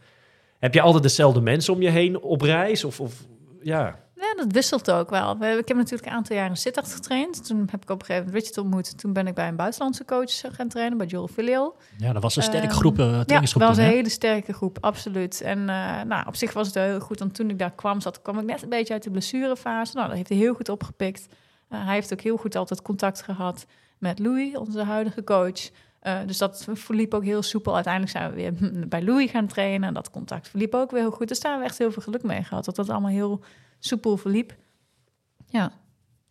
[SPEAKER 1] heb je altijd dezelfde mensen om je heen op reis? Of, of ja,
[SPEAKER 5] Ja, dat wisselt ook wel. We- Ik heb natuurlijk een aantal jaren in getraind. Toen heb ik op een gegeven moment Richard ontmoet. Toen ben ik bij een buitenlandse coach gaan trainen, bij Joel Filial.
[SPEAKER 4] ja, dat was een sterke
[SPEAKER 5] Ehm,
[SPEAKER 4] groep, eh
[SPEAKER 5] Ja, dat was een
[SPEAKER 4] hè?
[SPEAKER 5] hele sterke groep, absoluut. En eh, nou, op zich was het heel goed, want toen ik daar kwam, zat, kwam ik net een beetje uit de blessurefase. Nou, dat heeft hij heel goed opgepikt. Eh, hij heeft ook heel goed altijd contact gehad met Louis, onze huidige coach. Eh, dus dat verliep ook heel soepel. Uiteindelijk zijn we weer bij Louis gaan trainen. En dat contact verliep ook weer heel goed. Dus daar hebben we echt heel veel geluk mee gehad. Dat dat allemaal heel soepel verliep. Ja.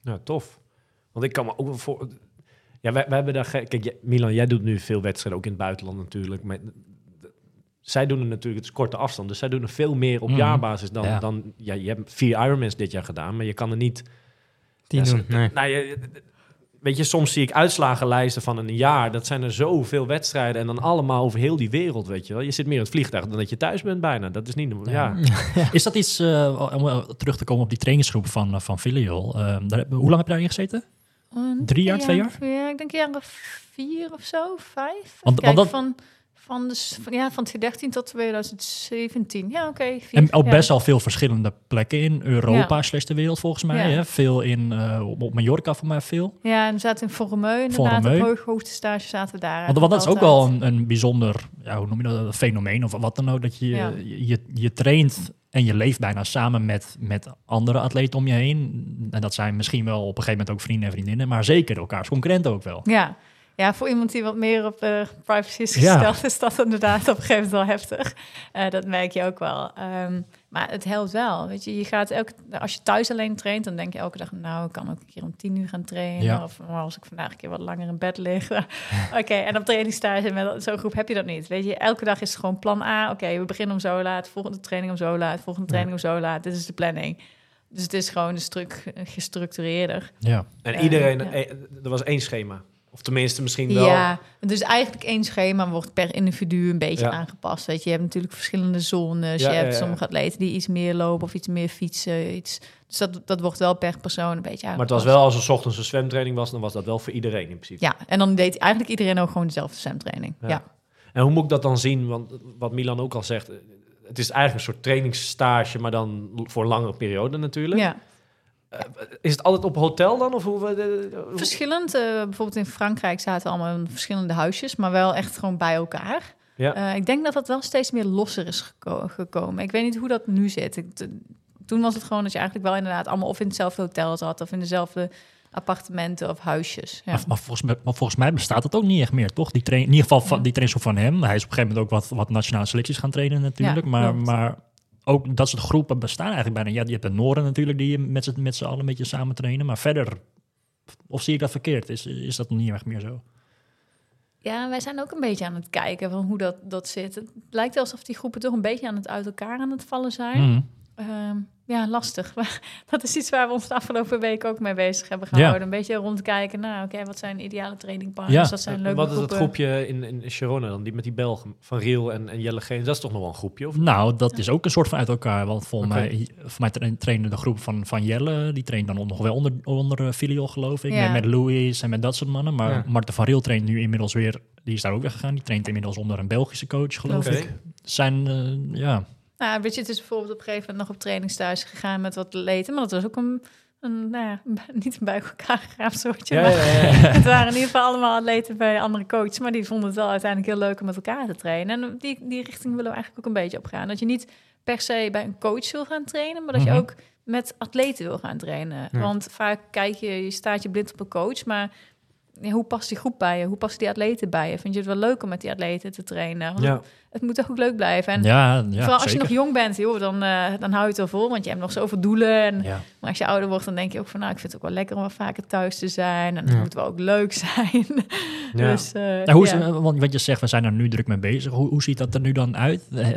[SPEAKER 1] Nou, tof. Want ik kan me ook wel voor. Ja, wij, wij hebben daar. ge- Kijk, Milan, jij doet nu veel wedstrijden, ook in het buitenland natuurlijk. Maar zij doen er natuurlijk, het is korte afstand, dus zij doen er veel meer op
[SPEAKER 4] Mhm.
[SPEAKER 1] jaarbasis dan.
[SPEAKER 4] Ja.
[SPEAKER 1] dan ja, je hebt vier Ironmans dit jaar gedaan, maar je kan er niet.
[SPEAKER 3] Die
[SPEAKER 1] Ja,
[SPEAKER 3] doen.
[SPEAKER 1] ze-
[SPEAKER 3] Nee.
[SPEAKER 1] Nou, je, weet je, soms zie ik uitslagenlijsten van een jaar. Dat zijn er zoveel wedstrijden en dan allemaal over heel die wereld, weet je wel. Je zit meer in het vliegtuig dan dat je thuis bent bijna. Dat is niet... Ja.
[SPEAKER 4] Is dat iets, eh, om eh, terug te komen op die trainingsgroep van, eh, van Filial, daar, heb- hoe lang heb je daarin gezeten? Drie jaar, twee jaar?
[SPEAKER 5] Ja, ik denk een jaar of vier of zo, vijf.
[SPEAKER 4] Want- want dat-
[SPEAKER 5] van, van, de, van, ja, van 2013 tot 2017. Ja, oké.
[SPEAKER 4] En ook
[SPEAKER 5] ja.
[SPEAKER 4] best wel veel verschillende plekken in Europa
[SPEAKER 5] Ja.
[SPEAKER 4] slash de wereld volgens mij.
[SPEAKER 5] Ja.
[SPEAKER 4] Hè? Veel in, eh, op, Mallorca voor mij veel.
[SPEAKER 5] Ja, en we zaten in Vormeu inderdaad.
[SPEAKER 4] Vormeu.
[SPEAKER 5] Op hoog, hoogste stage zaten we daar.
[SPEAKER 4] Want, want dat is ook wel een, een bijzonder, ja, hoe noem je dat, een fenomeen of wat dan ook. Dat je, je, je traint en je leeft bijna samen met, met andere atleten om je heen. En dat zijn misschien wel op een gegeven moment ook vrienden en vriendinnen, maar zeker elkaars concurrenten ook wel.
[SPEAKER 5] Ja. Ja, voor iemand die wat meer op eh, privacy is
[SPEAKER 4] Ja.
[SPEAKER 5] gesteld, is dat inderdaad op een gegeven moment wel heftig. Eh, dat merk je ook wel. Ehm, maar het helpt wel. Weet je, je gaat elke, als je thuis alleen traint, dan denk je elke dag, nou, ik kan ook een keer om tien uur gaan trainen.
[SPEAKER 4] Ja.
[SPEAKER 5] Of als ik vandaag een keer wat langer in bed lig. Oké, en op trainingstage met zo'n groep heb je dat niet. Weet je, elke dag is het gewoon plan A. Oké, we beginnen om zo laat, volgende training om zo laat, volgende training om zo laat. Dit is de planning. Dus het is gewoon een stuk gestructureerder.
[SPEAKER 4] Ja.
[SPEAKER 1] En iedereen,
[SPEAKER 5] ja.
[SPEAKER 1] eh, er was één schema. Of tenminste misschien wel.
[SPEAKER 5] Ja, dus eigenlijk één schema wordt per individu een beetje
[SPEAKER 1] Ja.
[SPEAKER 5] aangepast. Weet je, je hebt natuurlijk verschillende zones.
[SPEAKER 1] Ja,
[SPEAKER 5] je hebt
[SPEAKER 1] ja,
[SPEAKER 5] sommige atleten die iets meer lopen of iets meer fietsen. Iets. Dus dat, dat wordt wel per persoon een beetje
[SPEAKER 1] Maar het was wel, als er ochtends een zwemtraining was, dan was dat wel voor iedereen in principe.
[SPEAKER 5] Ja, en dan deed eigenlijk iedereen ook gewoon dezelfde zwemtraining.
[SPEAKER 1] Ja. En hoe moet ik dat dan zien? Want wat Milan ook al zegt, eh, het is eigenlijk een soort trainingsstage, maar dan voor langere periode natuurlijk.
[SPEAKER 5] ja.
[SPEAKER 1] Is het altijd op hotel dan? Of hoe, we- eh, hoe-
[SPEAKER 5] Verschillend. eh, bijvoorbeeld in Frankrijk zaten allemaal in verschillende huisjes, maar wel echt gewoon bij elkaar.
[SPEAKER 1] Ja.
[SPEAKER 5] Eh, ik denk dat dat wel steeds meer losser is geko- gekomen. Ik weet niet hoe dat nu zit. Ik, toen was het gewoon dat je eigenlijk wel inderdaad allemaal of in hetzelfde hotel zat of in dezelfde appartementen of huisjes. Ja.
[SPEAKER 4] Maar, maar volgens mij, maar volgens mij bestaat het ook niet echt meer, toch? Die train, in ieder geval van,
[SPEAKER 5] Ja.
[SPEAKER 4] die trainingsgroep van hem. Hij is op een gegeven moment ook wat, wat nationale selecties gaan trainen natuurlijk.
[SPEAKER 5] Ja,
[SPEAKER 4] maar, maar ook dat soort groepen bestaan eigenlijk bijna. Ja, je hebt de Noorden natuurlijk die met z'n, met z'n allen een beetje samen trainen. Maar verder, of zie ik dat verkeerd? Is, is dat niet echt meer zo?
[SPEAKER 5] Ja, wij zijn ook een beetje aan het kijken van hoe dat, dat zit. Het lijkt alsof die groepen toch een beetje aan het uit elkaar aan het vallen zijn. Ehm, ja, lastig. Maar dat is iets waar we ons de afgelopen week ook mee bezig hebben
[SPEAKER 4] Ja.
[SPEAKER 5] gehouden. Een beetje rondkijken. Nou, oké, wat zijn ideale trainingpartners?
[SPEAKER 4] Ja.
[SPEAKER 5] Dat zijn
[SPEAKER 1] En
[SPEAKER 5] leuke
[SPEAKER 1] wat is het
[SPEAKER 5] groepen.
[SPEAKER 1] groepje in, in dan? Die met die Belgen van Riel en, en Jelle Geen. Dat is toch nog wel een groepje? Of?
[SPEAKER 4] Nou, dat is ook een soort van uit elkaar. Want volgens
[SPEAKER 1] Oké.
[SPEAKER 4] mij, voor mij tra- trainde de groep van, van Jelle, die traint dan nog wel onder, onder eh, Filial, geloof ik.
[SPEAKER 5] Ja.
[SPEAKER 4] Met, met Louis en met dat soort mannen. Maar
[SPEAKER 1] Ja.
[SPEAKER 4] Marten van Riel traint nu inmiddels weer, die is daar ook weggegaan. Die traint inmiddels onder een Belgische coach, geloof ik. Zijn, eh, ja,
[SPEAKER 5] Nou, Richard is bijvoorbeeld op een gegeven moment nog op trainingstage gegaan met wat atleten. Maar dat was ook een, een nou ja, niet een bij elkaar gegraafd soortje.
[SPEAKER 1] Ja,
[SPEAKER 5] maar
[SPEAKER 1] ja,
[SPEAKER 5] het waren in ieder geval allemaal atleten bij andere coaches. Maar die vonden het wel uiteindelijk heel leuk om met elkaar te trainen. En die, die richting willen we eigenlijk ook een beetje op gaan. Dat je niet per se bij een coach wil gaan trainen, maar dat
[SPEAKER 4] Mhm.
[SPEAKER 5] je ook met atleten wil gaan trainen. Want vaak kijk je, je staat je blind op een coach, maar ja, hoe past die groep bij je? Hoe past die atleten bij je? Vind je het wel leuk om met die atleten te trainen? Want
[SPEAKER 1] Ja.
[SPEAKER 5] het, moet ook leuk blijven. En
[SPEAKER 4] Ja, ja
[SPEAKER 5] vooral als je nog jong bent, joh, dan, eh, dan hou je het wel vol, want je hebt nog zoveel doelen. En,
[SPEAKER 4] Ja.
[SPEAKER 5] Maar als je ouder wordt, dan denk je ook van, nou, ik vind het ook wel lekker om wat vaker thuis te zijn. En het
[SPEAKER 3] Ja.
[SPEAKER 5] moet wel ook leuk zijn.
[SPEAKER 1] Ja.
[SPEAKER 5] Dus, eh,
[SPEAKER 4] Nou, hoe is,
[SPEAKER 5] ja.
[SPEAKER 4] want wat je zegt, we zijn er nu druk mee bezig. Hoe, hoe ziet dat er nu dan uit? Eh,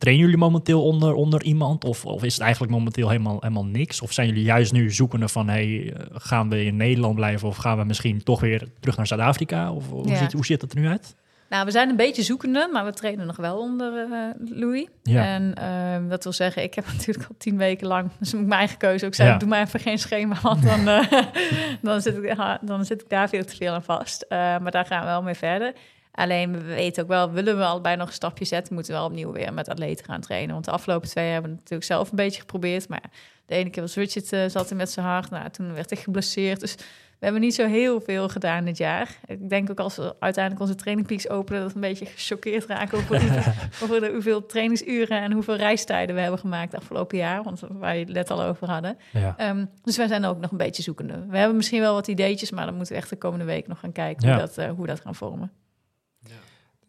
[SPEAKER 4] trainen jullie momenteel onder, onder iemand? Of, of is het eigenlijk momenteel helemaal, helemaal niks? Of zijn jullie juist nu zoekende van, hey, eh, gaan we in Nederland blijven? Of gaan we misschien toch weer terug naar Zuid-Afrika? Of hoe,
[SPEAKER 5] Ja.
[SPEAKER 4] ziet, hoe ziet dat er nu uit?
[SPEAKER 5] Nou, we zijn een beetje zoekende, maar we trainen nog wel onder eh, Louis.
[SPEAKER 4] Ja.
[SPEAKER 5] En ehm, dat wil zeggen, ik heb natuurlijk al tien weken lang, dus moet ik mijn eigen keuze ook zijn,
[SPEAKER 4] Ja.
[SPEAKER 5] doe maar even geen schema, want dan, eh, dan, zit ik, dan zit ik daar veel te veel aan vast. Eh, maar daar gaan we wel mee verder. Alleen we weten ook wel, willen we allebei nog een stapje zetten, moeten we wel opnieuw weer met atleten gaan trainen. Want de afgelopen twee jaar hebben we natuurlijk zelf een beetje geprobeerd. Maar de ene keer was Richard eh, zat hij met zijn hart, nou, toen werd ik geblesseerd. Dus we hebben niet zo heel veel gedaan dit jaar. Ik denk ook als we uiteindelijk onze trainingpeaks openen, dat we een beetje gechoqueerd raken over, de, hoeveel trainingsuren en hoeveel reistijden we hebben gemaakt afgelopen jaar. Want waar je het net al over hadden.
[SPEAKER 4] Ja.
[SPEAKER 5] Ehm, dus wij zijn ook nog een beetje zoekende. We hebben misschien wel wat ideetjes, maar dan moeten we echt de komende week nog gaan kijken
[SPEAKER 4] Ja.
[SPEAKER 5] hoe, dat, eh, hoe we dat gaan vormen.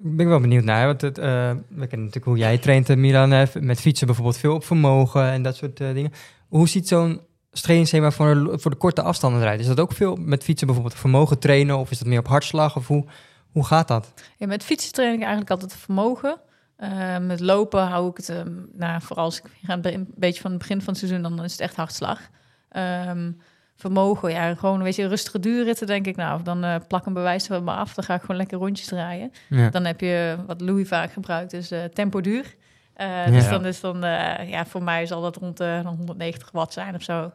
[SPEAKER 3] Ik ben wel benieuwd naar, want het, eh, we kennen natuurlijk hoe jij traint, eh, Milan, met fietsen bijvoorbeeld veel op vermogen en dat soort eh, dingen. Hoe ziet zo'n trainingsschema voor, de- voor de korte afstanden eruit? Is dat ook veel met fietsen bijvoorbeeld vermogen trainen of is dat meer op hartslag of hoe, hoe gaat dat?
[SPEAKER 5] Ja, met fietsen train ik eigenlijk altijd vermogen. Met lopen hou ik het, ehm, nou, vooral als ik ga een beetje van het begin van het seizoen, dan is het echt hartslag. Ehm, vermogen, ja, gewoon een beetje rustige duurritten, denk ik. Nou, dan eh, plak een bewijs er maar af, dan ga ik gewoon lekker rondjes draaien.
[SPEAKER 3] Ja.
[SPEAKER 5] Dan heb je wat Louis vaak gebruikt, dus eh, tempo duur. Eh, Dus dan is dan, ja, voor mij zal dat rond de 190 watt zijn of zo.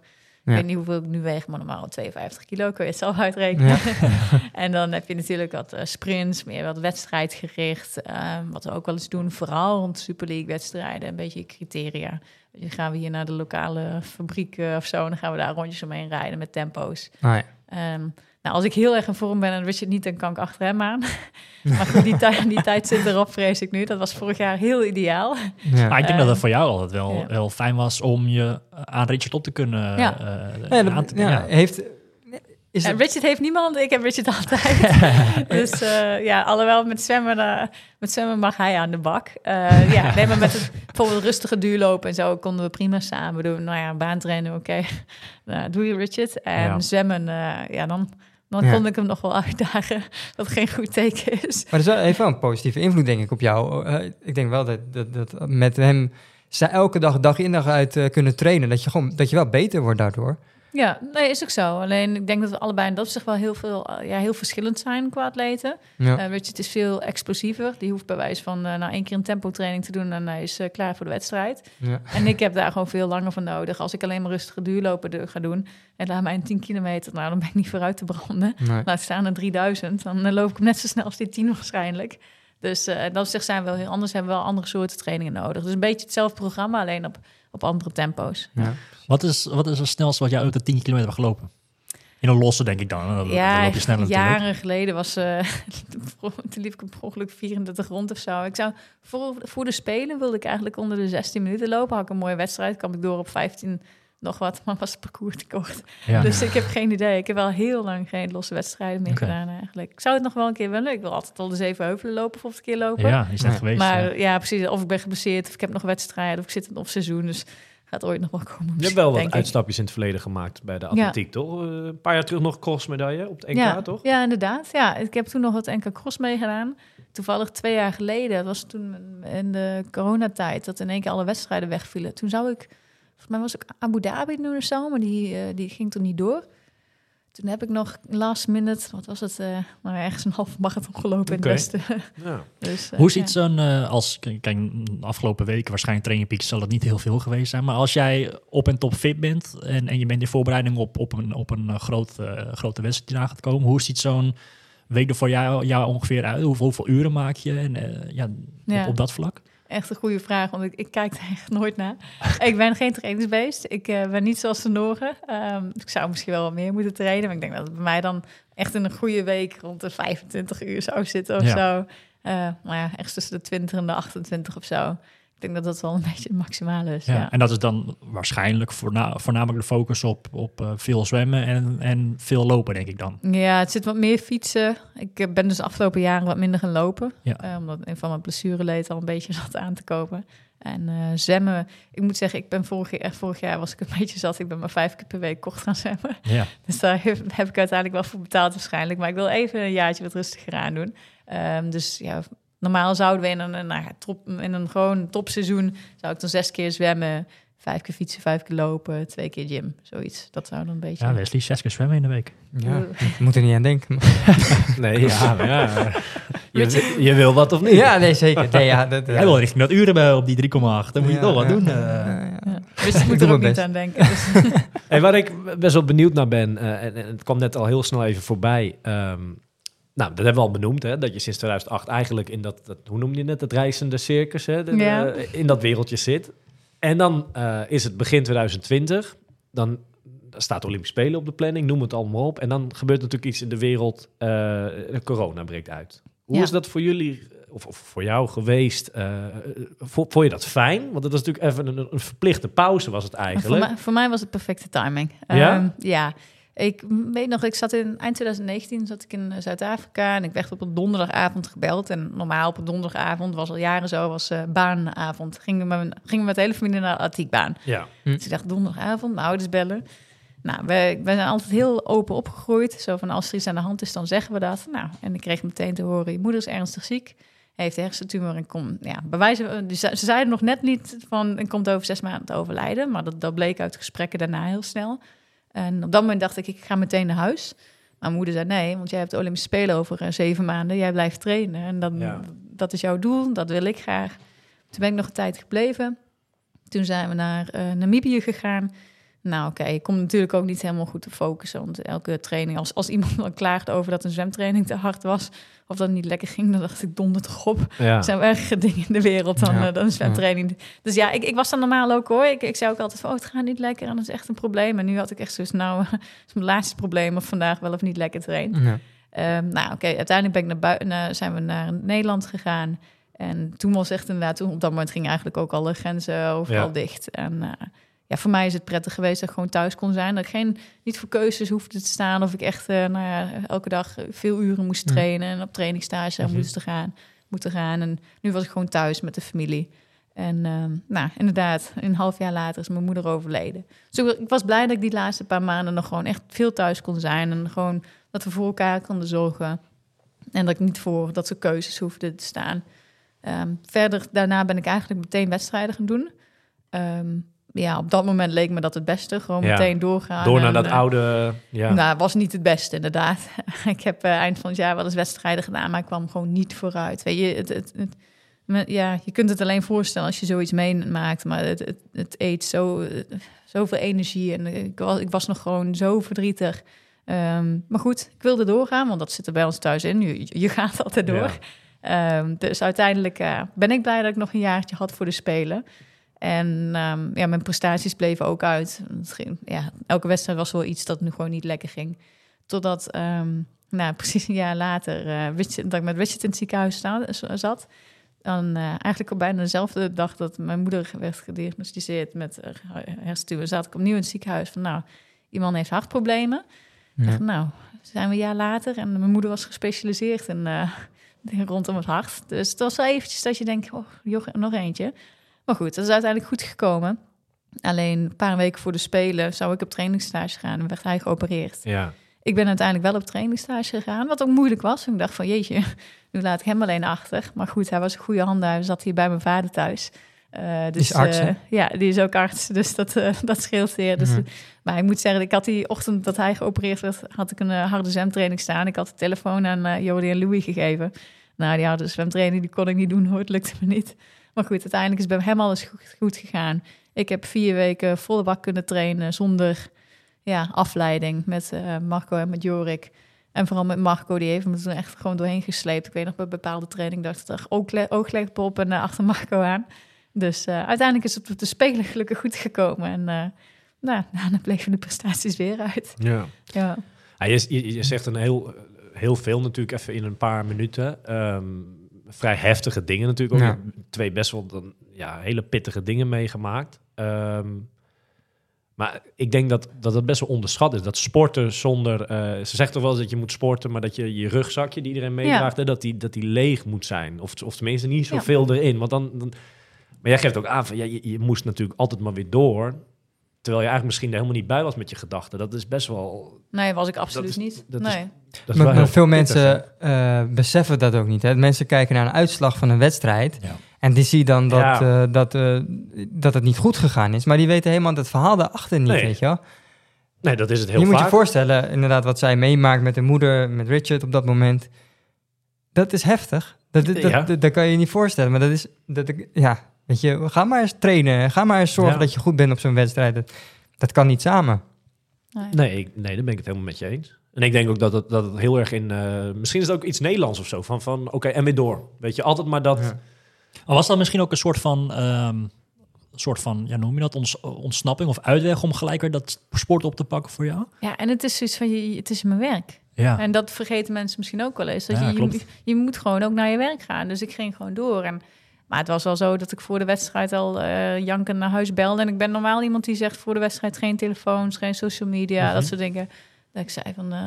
[SPEAKER 5] Ik weet niet hoeveel ik nu weeg, maar normaal 52 kilo, kun je het zelf uitrekenen. en dan heb je natuurlijk wat eh, sprints, meer wat wedstrijdgericht. Ehm, wat we ook wel eens doen, vooral rond Super League wedstrijden, een beetje criteria. Dan gaan we hier naar de lokale fabriek of zo, en dan gaan we daar rondjes omheen rijden met tempo's.
[SPEAKER 3] Ah, ja.
[SPEAKER 5] Ehm, nou, als ik heel erg in vorm ben en Richard niet, dan kan ik achter hem aan. maar goed, die, tijd, die tijd zit erop, vrees ik nu. Dat was vorig jaar heel ideaal.
[SPEAKER 3] Ja.
[SPEAKER 4] Maar ik denk dat het voor jou altijd wel
[SPEAKER 5] ja.
[SPEAKER 4] heel fijn was om je aan Richard op te kunnen
[SPEAKER 5] Ja.
[SPEAKER 4] eh,
[SPEAKER 3] Ja,
[SPEAKER 4] aan te-
[SPEAKER 3] ja,
[SPEAKER 4] ja.
[SPEAKER 3] Heeft, is het,
[SPEAKER 5] Richard heeft niemand, ik heb Richard altijd. dus eh, ja, alhoewel met zwemmen, eh, met zwemmen mag hij aan de bak. Eh, ja, nee, maar met het, bijvoorbeeld rustige duurlopen en zo konden we prima samen doen. Nou ja, baantrainen, oké. Nou, doe je Richard. En
[SPEAKER 4] Ja.
[SPEAKER 5] zwemmen, eh, ja, dan, dan
[SPEAKER 3] Ja.
[SPEAKER 5] kon ik hem nog wel uitdagen. Wat geen goed teken is.
[SPEAKER 3] maar dat is wel- wel een positieve invloed denk ik op jou. Eh, ik denk wel dat, dat, dat met hem ze elke dag, dag in dag uit eh, kunnen trainen, dat je, gewoon, dat je wel beter wordt daardoor.
[SPEAKER 5] Ja, nee, is ook zo. Alleen ik denk dat we allebei in dat zich wel heel, veel, eh, ja, heel verschillend zijn qua atleten.
[SPEAKER 3] Ja.
[SPEAKER 5] Eh, Richard is veel explosiever. Die hoeft bij wijze van eh nou één keer een tempotraining te doen en hij is klaar voor de wedstrijd.
[SPEAKER 3] ja.
[SPEAKER 5] En ik heb daar gewoon veel langer voor nodig. Als ik alleen maar rustige duurlopen ga doen en laat mij een 10 kilometer, nou dan ben ik niet vooruit te branden.
[SPEAKER 3] Nee.
[SPEAKER 5] Laat staan een 3000, dan loop ik hem net zo snel als die 10 waarschijnlijk. Dus eh dat zich zijn we wel heel anders, hebben we wel andere soorten trainingen nodig. Dus een beetje hetzelfde programma, alleen op, op andere tempo's.
[SPEAKER 3] Ja.
[SPEAKER 4] Wat, is, wat is het snelste wat jij uit de 10 kilometer hebt gelopen? In een losse, denk ik dan.
[SPEAKER 5] Ja,
[SPEAKER 4] loop je sneller natuurlijk.
[SPEAKER 5] jaren geleden was... eh toen liep ik per ongeluk 34 rond of zo. Ik zou, voor, voor de Spelen wilde ik eigenlijk onder de 16 minuten lopen. Had ik een mooie wedstrijd, kwam ik door op 15 nog wat, maar was het parcours te kort.
[SPEAKER 4] Ja.
[SPEAKER 5] Dus ik heb geen idee. Ik heb wel heel lang geen losse wedstrijden meer gedaan eigenlijk. Ik zou het nog wel een keer willen. Ik wil altijd al de zeven heuvelen lopen of een keer lopen.
[SPEAKER 4] ja, is
[SPEAKER 3] Ja.
[SPEAKER 4] geweest.
[SPEAKER 5] maar
[SPEAKER 4] ja.
[SPEAKER 5] ja. precies. Of ik ben geblesseerd, of ik heb nog wedstrijden, of ik zit in het off-seizoen. Dus gaat ooit nog wel komen.
[SPEAKER 1] Je hebt wel wat
[SPEAKER 5] ik.
[SPEAKER 1] uitstapjes in het verleden gemaakt bij de atletiek, toch? Eh, een paar jaar terug nog crossmedaille op het NK,
[SPEAKER 5] ja,
[SPEAKER 1] toch?
[SPEAKER 5] Ja, inderdaad. Ja, ik heb toen nog het NK Cross meegedaan. Toevallig twee jaar geleden, dat was toen in de coronatijd, dat in één keer alle wedstrijden wegvielen. Toen zou ik, volgens mij was ik Abu Dhabi doen of zo, maar die, eh, die ging toen niet door. Toen heb ik nog last minute, wat was het, eh nou, ergens een halve marathon gelopen in
[SPEAKER 1] Oké.
[SPEAKER 5] het westen.
[SPEAKER 1] Ja.
[SPEAKER 5] dus, eh,
[SPEAKER 4] Hoe ziet
[SPEAKER 5] ja.
[SPEAKER 4] zo'n, eh, als, kijk, de afgelopen weken waarschijnlijk training peaks zal het niet heel veel geweest zijn, maar als jij op en top fit bent en, en je bent in voorbereiding op, op een, op een groot, grote wedstrijd die eraan gaat komen, hoe ziet zo'n week er voor jou, jou ongeveer uit? Hoeveel, hoeveel uren maak je en, ja,
[SPEAKER 5] Ja.
[SPEAKER 4] Op, op dat vlak?
[SPEAKER 5] Echt een goede vraag, want ik, ik kijk er echt nooit naar. ik ben geen trainingsbeest. Ik eh, ben niet zoals de Noren. Ehm, ik zou misschien wel wat meer moeten trainen. Maar ik denk dat het bij mij dan echt in een goede week rond de 25 uur zou zitten of
[SPEAKER 4] Ja.
[SPEAKER 5] zo. Eh, maar ja, echt tussen de 20 en de 28 of zo. Denk dat dat wel een beetje het maximale is.
[SPEAKER 4] Ja.
[SPEAKER 5] Ja.
[SPEAKER 4] En dat is dan waarschijnlijk voorna- voornamelijk de focus op, op eh, veel zwemmen en, en veel lopen, denk ik dan.
[SPEAKER 5] Ja, het zit wat meer fietsen. Ik eh, ben dus de afgelopen jaren wat minder gaan lopen.
[SPEAKER 4] Ja.
[SPEAKER 5] Eh, omdat een van mijn blessureleed al een beetje zat aan te kopen. En zwemmen, ik moet zeggen, ik ben vorig jaar, vorig jaar was ik een beetje zat. Ik ben maar vijf keer per week kort gaan zwemmen.
[SPEAKER 4] Ja.
[SPEAKER 5] Dus daar heb, heb ik uiteindelijk wel voor betaald waarschijnlijk. Maar ik wil even een jaartje wat rustiger aan doen. Ehm, dus ja, normaal zouden we in een, nou ja, top, in een gewoon topseizoen... zou ik dan zes keer zwemmen, vijf keer fietsen, vijf keer lopen... twee keer gym, zoiets. Dat zou dan een beetje...
[SPEAKER 4] ja, Wesley, zes keer zwemmen in de week.
[SPEAKER 3] Ja, moet er niet aan denken.
[SPEAKER 1] Nee, ja, ja. Je, je wil wat of niet?
[SPEAKER 3] Ja, nee, zeker. Nee, ja, dat,
[SPEAKER 4] Hij wil richting dat uren bij op die 3,8. Dan moet je toch wat
[SPEAKER 3] ja.
[SPEAKER 4] doen. eh.
[SPEAKER 3] Ja, ja.
[SPEAKER 5] Ja. Dus ik moet er ook niet
[SPEAKER 3] best.
[SPEAKER 5] aan denken. Dus,
[SPEAKER 1] En waar ik best wel benieuwd naar ben, eh, en, en het kwam net al heel snel even voorbij. ehm, nou, dat hebben we al benoemd, hè, dat je sinds 2008 eigenlijk in dat, dat hoe noem je het, het reizende circus, hè, de-
[SPEAKER 5] Ja.
[SPEAKER 1] in dat wereldje zit. En dan eh, is het begin 2020, dan staat de Olympische Spelen op de planning, noem het allemaal op. En dan gebeurt natuurlijk iets in de wereld, de corona breekt uit. Hoe
[SPEAKER 5] Ja.
[SPEAKER 1] is dat voor jullie, of, of voor jou geweest? eh, vo- vond je dat fijn? Want het was natuurlijk even een, een verplichte pauze was het
[SPEAKER 5] maar voor,
[SPEAKER 1] eigenlijk.
[SPEAKER 5] mij, voor mij was het perfecte timing.
[SPEAKER 1] Ja?
[SPEAKER 5] Ehm, ja. Ik weet nog, ik zat in eind 2019 zat ik in eh, Zuid-Afrika en ik werd op een donderdagavond gebeld. En normaal op een donderdagavond was al jaren zo, was eh baanavond. Gingen we, met, gingen we met de hele familie naar de atletiekbaan.
[SPEAKER 1] Ja.
[SPEAKER 5] Dus ik dacht, donderdagavond, mijn ouders bellen. Nou, wij, wij zijn altijd heel open opgegroeid. Zo van, als er iets aan de hand is, dan zeggen we dat. Nou, en ik kreeg meteen te horen, je moeder is ernstig ziek. Heeft hersentumor en kom, ja, bewijzen. Dus ze ze zeiden nog net niet van, en komt over zes maanden te overlijden. Maar dat, dat bleek uit gesprekken daarna heel snel. En op dat moment dacht ik, ik ga meteen naar huis. Maar mijn moeder zei, nee, want jij hebt de Olympische Spelen over eh, zeven maanden. Jij blijft trainen. En dan,
[SPEAKER 1] Ja.
[SPEAKER 5] dat is jouw doel, dat wil ik graag. Toen ben ik nog een tijd gebleven. Toen zijn we naar eh, Namibië gegaan. Nou, oké, ik kom natuurlijk ook niet helemaal goed te focussen. Want elke training, als, als iemand dan klaagde over dat een zwemtraining te hard was... of dat het niet lekker ging, dan dacht ik, donder toch op.
[SPEAKER 1] Ja.
[SPEAKER 5] Er zijn ergere dingen in de wereld dan,
[SPEAKER 3] Ja.
[SPEAKER 5] eh, dan een zwemtraining. Dus ja, ik, ik was dan normaal ook hoor. Ik, ik zei ook altijd van, oh, het gaat niet lekker en dat is echt een probleem. En nu had ik echt zoiets, nou, is mijn laatste probleem... of vandaag wel of niet lekker train.
[SPEAKER 3] Ja.
[SPEAKER 5] Ehm, nou, oké, uiteindelijk ben ik naar bui- naar- zijn we naar Nederland gegaan. En toen was echt inderdaad, toen op dat moment gingen eigenlijk ook alle grenzen overal
[SPEAKER 1] Ja.
[SPEAKER 5] dicht. En eh, ja, voor mij is het prettig geweest dat ik gewoon thuis kon zijn. Dat ik geen, niet voor keuzes hoefde te staan. Of ik echt eh, nou ja, elke dag veel uren moest trainen en op trainingstage
[SPEAKER 1] Mhm.
[SPEAKER 5] moest gaan, moeten gaan. En nu was ik gewoon thuis met de familie. En ehm, nou, inderdaad, een half jaar later is mijn moeder overleden. Dus ik- ik was blij dat ik die laatste paar maanden nog gewoon echt veel thuis kon zijn. En gewoon dat we voor elkaar konden zorgen. En dat ik niet voor dat ze keuzes hoefde te staan. Ehm, verder, daarna ben ik eigenlijk meteen wedstrijden gaan doen. Ehm, ja, op dat moment leek me dat het beste. Gewoon
[SPEAKER 1] Ja.
[SPEAKER 5] meteen doorgaan.
[SPEAKER 1] Door naar
[SPEAKER 5] En,
[SPEAKER 1] dat
[SPEAKER 5] eh,
[SPEAKER 1] oude... Ja.
[SPEAKER 5] Nou, was niet het beste, inderdaad. ik heb eh, eind van het jaar wel eens wedstrijden gedaan, maar ik kwam gewoon niet vooruit. Weet je, het, het, ja, je kunt het alleen voorstellen als je zoiets meemaakt, maar het, het, het eet zo, eh, zoveel energie en ik was, ik was nog gewoon zo verdrietig. Ehm, maar goed, ik wilde doorgaan, want dat zit er bij ons thuis in. Je, je gaat altijd door. Ehm, dus uiteindelijk ben ik blij dat ik nog een jaartje had voor de Spelen. En ehm, ja, mijn prestaties bleven ook uit. Ging, ja, elke wedstrijd was wel iets dat nu gewoon niet lekker ging. Totdat, ehm, nou, precies een jaar later, eh, Richard, dat ik met Richard in het ziekenhuis zat. Dan eh, eigenlijk op bijna dezelfde dag dat mijn moeder werd gediagnosticeerd met uh, hersentumor, zat ik opnieuw in het ziekenhuis. Van nou, iemand heeft hartproblemen.
[SPEAKER 3] Ja.
[SPEAKER 5] dacht, nou, zijn we een jaar later en mijn moeder was gespecialiseerd in, eh, dingen rondom het hart. Dus het was wel eventjes dat je denkt, oh, nog eentje. Maar goed, dat is uiteindelijk goed gekomen. Alleen een paar weken voor de Spelen zou ik op trainingsstage gaan en werd hij geopereerd.
[SPEAKER 1] Ja.
[SPEAKER 5] Ik ben uiteindelijk wel op trainingsstage gegaan, wat ook moeilijk was. Ik dacht van, jeetje, nu laat ik hem alleen achter. Maar goed, hij was een goede handen, hij zat hier bij mijn vader thuis. Eh, dus,
[SPEAKER 3] is arts, hè?
[SPEAKER 5] eh, ja, die is ook arts, dus dat, eh, dat scheelt zeer. Dus. Maar ik moet zeggen, ik had die ochtend dat hij geopereerd werd, had ik een harde zwemtraining staan. Ik had de telefoon aan Jordi en Louis gegeven. Nou, die harde zwemtraining die kon ik niet doen, hoor, het lukte me niet. Maar goed, uiteindelijk is bij hem alles goed, goed gegaan. Ik heb vier weken volle bak kunnen trainen zonder ja, afleiding met eh, Marco en met Jorik. En vooral met Marco, die heeft me toen echt gewoon doorheen gesleept. Ik weet nog, bij bepaalde training dacht ik er oogle- ooglegpop op en eh, achter Marco aan. Dus eh, uiteindelijk is het op de Spelen gelukkig goed gekomen. En nou, daarna bleven de prestaties weer uit.
[SPEAKER 1] ja.
[SPEAKER 5] Ja.
[SPEAKER 1] Ja, je, je, je zegt een heel, heel veel natuurlijk even in een paar minuten. Ehm, vrij heftige dingen natuurlijk. Ook
[SPEAKER 3] Ja.
[SPEAKER 1] twee best wel dan, ja, hele pittige dingen meegemaakt. Ehm, maar ik denk dat, dat het best wel onderschat is. Dat sporten zonder... eh, ze zegt toch wel eens dat je moet sporten... maar dat je je rugzakje die iedereen meedraagt... hè, dat, die, dat die leeg moet zijn. Of, of tenminste niet zoveel erin. Want dan, dan... Maar jij geeft ook aan van... Ja, je, je moest natuurlijk altijd maar weer door... Terwijl je eigenlijk misschien er helemaal niet bij was met je gedachten. Dat is best wel...
[SPEAKER 5] Nee, was ik absoluut
[SPEAKER 1] is-
[SPEAKER 5] niet.
[SPEAKER 1] dat is-
[SPEAKER 5] nee.
[SPEAKER 1] Dat is
[SPEAKER 3] Maar,
[SPEAKER 1] wel
[SPEAKER 3] maar
[SPEAKER 1] heel
[SPEAKER 3] veel mensen eh, beseffen dat ook niet. Hè? Mensen kijken naar een uitslag van een wedstrijd.
[SPEAKER 4] Ja.
[SPEAKER 3] En die zien dan dat,
[SPEAKER 1] Ja.
[SPEAKER 3] eh, dat, eh, dat het niet goed gegaan is. Maar die weten helemaal het verhaal daarachter niet,
[SPEAKER 1] Nee,
[SPEAKER 3] weet je wel.
[SPEAKER 1] Nee, dat is het heel
[SPEAKER 3] je moet
[SPEAKER 1] vaak.
[SPEAKER 3] je voorstellen, inderdaad, wat zij meemaakt met de moeder, met Richard op dat moment. Dat is heftig. Dat, dat,
[SPEAKER 1] Ja.
[SPEAKER 3] dat, dat kan je je niet voorstellen. Maar dat is, dat, ja, weet je, ga maar eens trainen. Ga maar eens zorgen
[SPEAKER 1] Ja.
[SPEAKER 3] dat je goed bent op zo'n wedstrijd. Dat, dat kan niet samen.
[SPEAKER 5] nee.
[SPEAKER 1] Nee, daar ben ik het helemaal met je eens. En ik denk ook dat het, dat het heel erg in... eh, misschien is het ook iets Nederlands of zo. Van, van oké, en weer door. Weet je, altijd maar dat...
[SPEAKER 3] Ja.
[SPEAKER 4] Maar was dat misschien ook een soort van, ehm, soort van ja, noem je dat, Ons, ontsnapping of uitweg om gelijk weer dat sport op te pakken voor jou?
[SPEAKER 5] Ja, en het is zoiets van, je, het is mijn werk.
[SPEAKER 4] Ja.
[SPEAKER 5] En dat vergeten mensen misschien ook wel eens. Dat
[SPEAKER 4] Ja,
[SPEAKER 5] je, je, je moet gewoon ook naar je werk gaan. Dus ik ging gewoon door. En, maar het was wel zo dat ik voor de wedstrijd al eh jankend naar huis belde. En ik ben normaal iemand die zegt voor de wedstrijd geen telefoons, geen social media,
[SPEAKER 4] Mhm.
[SPEAKER 5] dat soort dingen. Dat ik zei van, eh,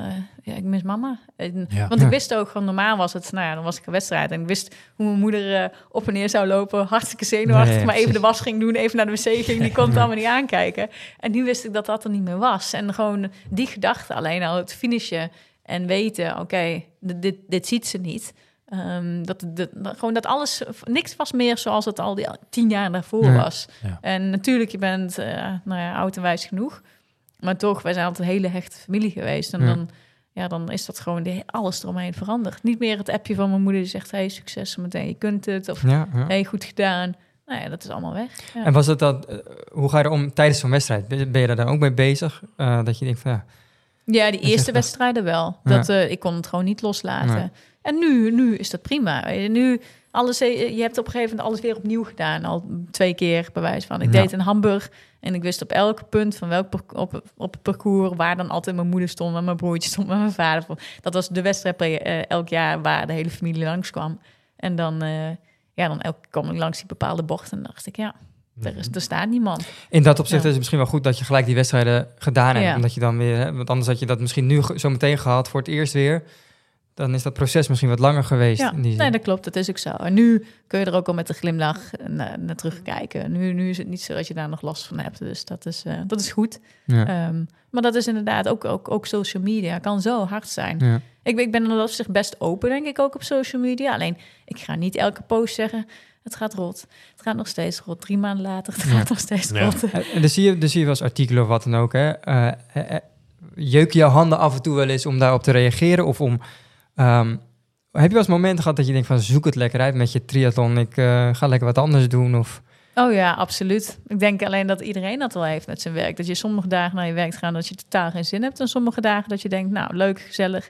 [SPEAKER 5] ja, ik mis mama. En-
[SPEAKER 4] Ja.
[SPEAKER 5] Want ik wist ook, van normaal was het, nou ja, dan was ik een wedstrijd. En ik wist hoe mijn moeder eh, op en neer zou lopen. Hartstikke zenuwachtig,
[SPEAKER 3] Nee,
[SPEAKER 5] maar even de was ging doen, even naar de wc ging. Die kon het allemaal niet aankijken. En nu wist ik dat dat er niet meer was. En gewoon die gedachte alleen al, het finishen en weten, oké, dit, dit, dit ziet ze niet. Ehm, dat, gewoon dat alles, niks was meer zoals het al die tien jaar daarvoor was. En natuurlijk, je bent eh, nou ja, oud en wijs genoeg. Maar toch, wij zijn altijd een hele hechte familie geweest. En
[SPEAKER 3] Ja.
[SPEAKER 5] dan, ja, dan is dat gewoon de, alles eromheen veranderd. Niet meer het appje van mijn moeder die zegt... hey, succes meteen, je kunt het. Of
[SPEAKER 3] Ja, ja.
[SPEAKER 5] hey, goed gedaan. Nou ja, dat is allemaal weg. Ja.
[SPEAKER 3] En was het dat, eh, hoe ga je er om tijdens zo'n wedstrijd? Ben je daar dan ook mee bezig? Eh, dat je denkt van ja,
[SPEAKER 5] Ja, die eerste wedstrijden wel. Dat, eh, ik kon het gewoon niet loslaten. En nu, nu is dat prima. Eh, Nu, alles, eh, je hebt op een gegeven moment alles weer opnieuw gedaan. Al twee keer bewijs van. Ik
[SPEAKER 3] Ja.
[SPEAKER 5] deed in Hamburg en ik wist op elk punt van welk op, op het parcours... waar dan altijd mijn moeder stond, en mijn broertje stond, en mijn vader. Dat was de wedstrijd eh, elk jaar waar de hele familie langskwam. En dan, eh, ja, dan elke keer kwam ik langs die bepaalde bocht en dacht ik... ja, er, is, er staat niemand.
[SPEAKER 3] in dat opzicht
[SPEAKER 5] Ja.
[SPEAKER 3] is het misschien wel goed dat je gelijk die wedstrijden gedaan hebt.
[SPEAKER 5] Ja.
[SPEAKER 3] Omdat je dan weer, hè, want anders had je dat misschien nu zo meteen gehad voor het eerst weer. Dan is dat proces misschien wat langer geweest.
[SPEAKER 5] Ja,
[SPEAKER 3] in die zin.
[SPEAKER 5] nee, dat klopt. Dat is ook zo. En nu kun je er ook al met een glimlach naar, naar terugkijken. Nu, nu is het niet zo dat je daar nog last van hebt. Dus dat is, eh, dat is goed.
[SPEAKER 3] ja.
[SPEAKER 5] Ehm, maar dat is inderdaad ook, ook, ook social media. Kan zo hard zijn.
[SPEAKER 3] Ja.
[SPEAKER 5] Ik, ben- ik ben in dat opzicht best open, denk ik, ook op social media. Alleen, ik ga niet elke post zeggen... het gaat rot. Het gaat nog steeds rot. Drie maanden later, het
[SPEAKER 3] Ja.
[SPEAKER 5] gaat nog steeds
[SPEAKER 1] Ja.
[SPEAKER 5] rot.
[SPEAKER 3] En en dan zie je, dan zie je wel eens artikelen of wat dan ook. Hè. Eh, eh, eh, jeuk je handen af en toe wel eens om daarop te reageren? Of om. Ehm, heb je wel eens momenten gehad dat je denkt van zoek het lekker uit met je triathlon. Ik eh, ga lekker wat anders doen. Of,
[SPEAKER 5] Oh ja, absoluut. Ik denk alleen dat iedereen dat wel heeft met zijn werk. Dat je sommige dagen naar je werk gaat dat je totaal geen zin hebt. En sommige dagen dat je denkt, nou, leuk, gezellig.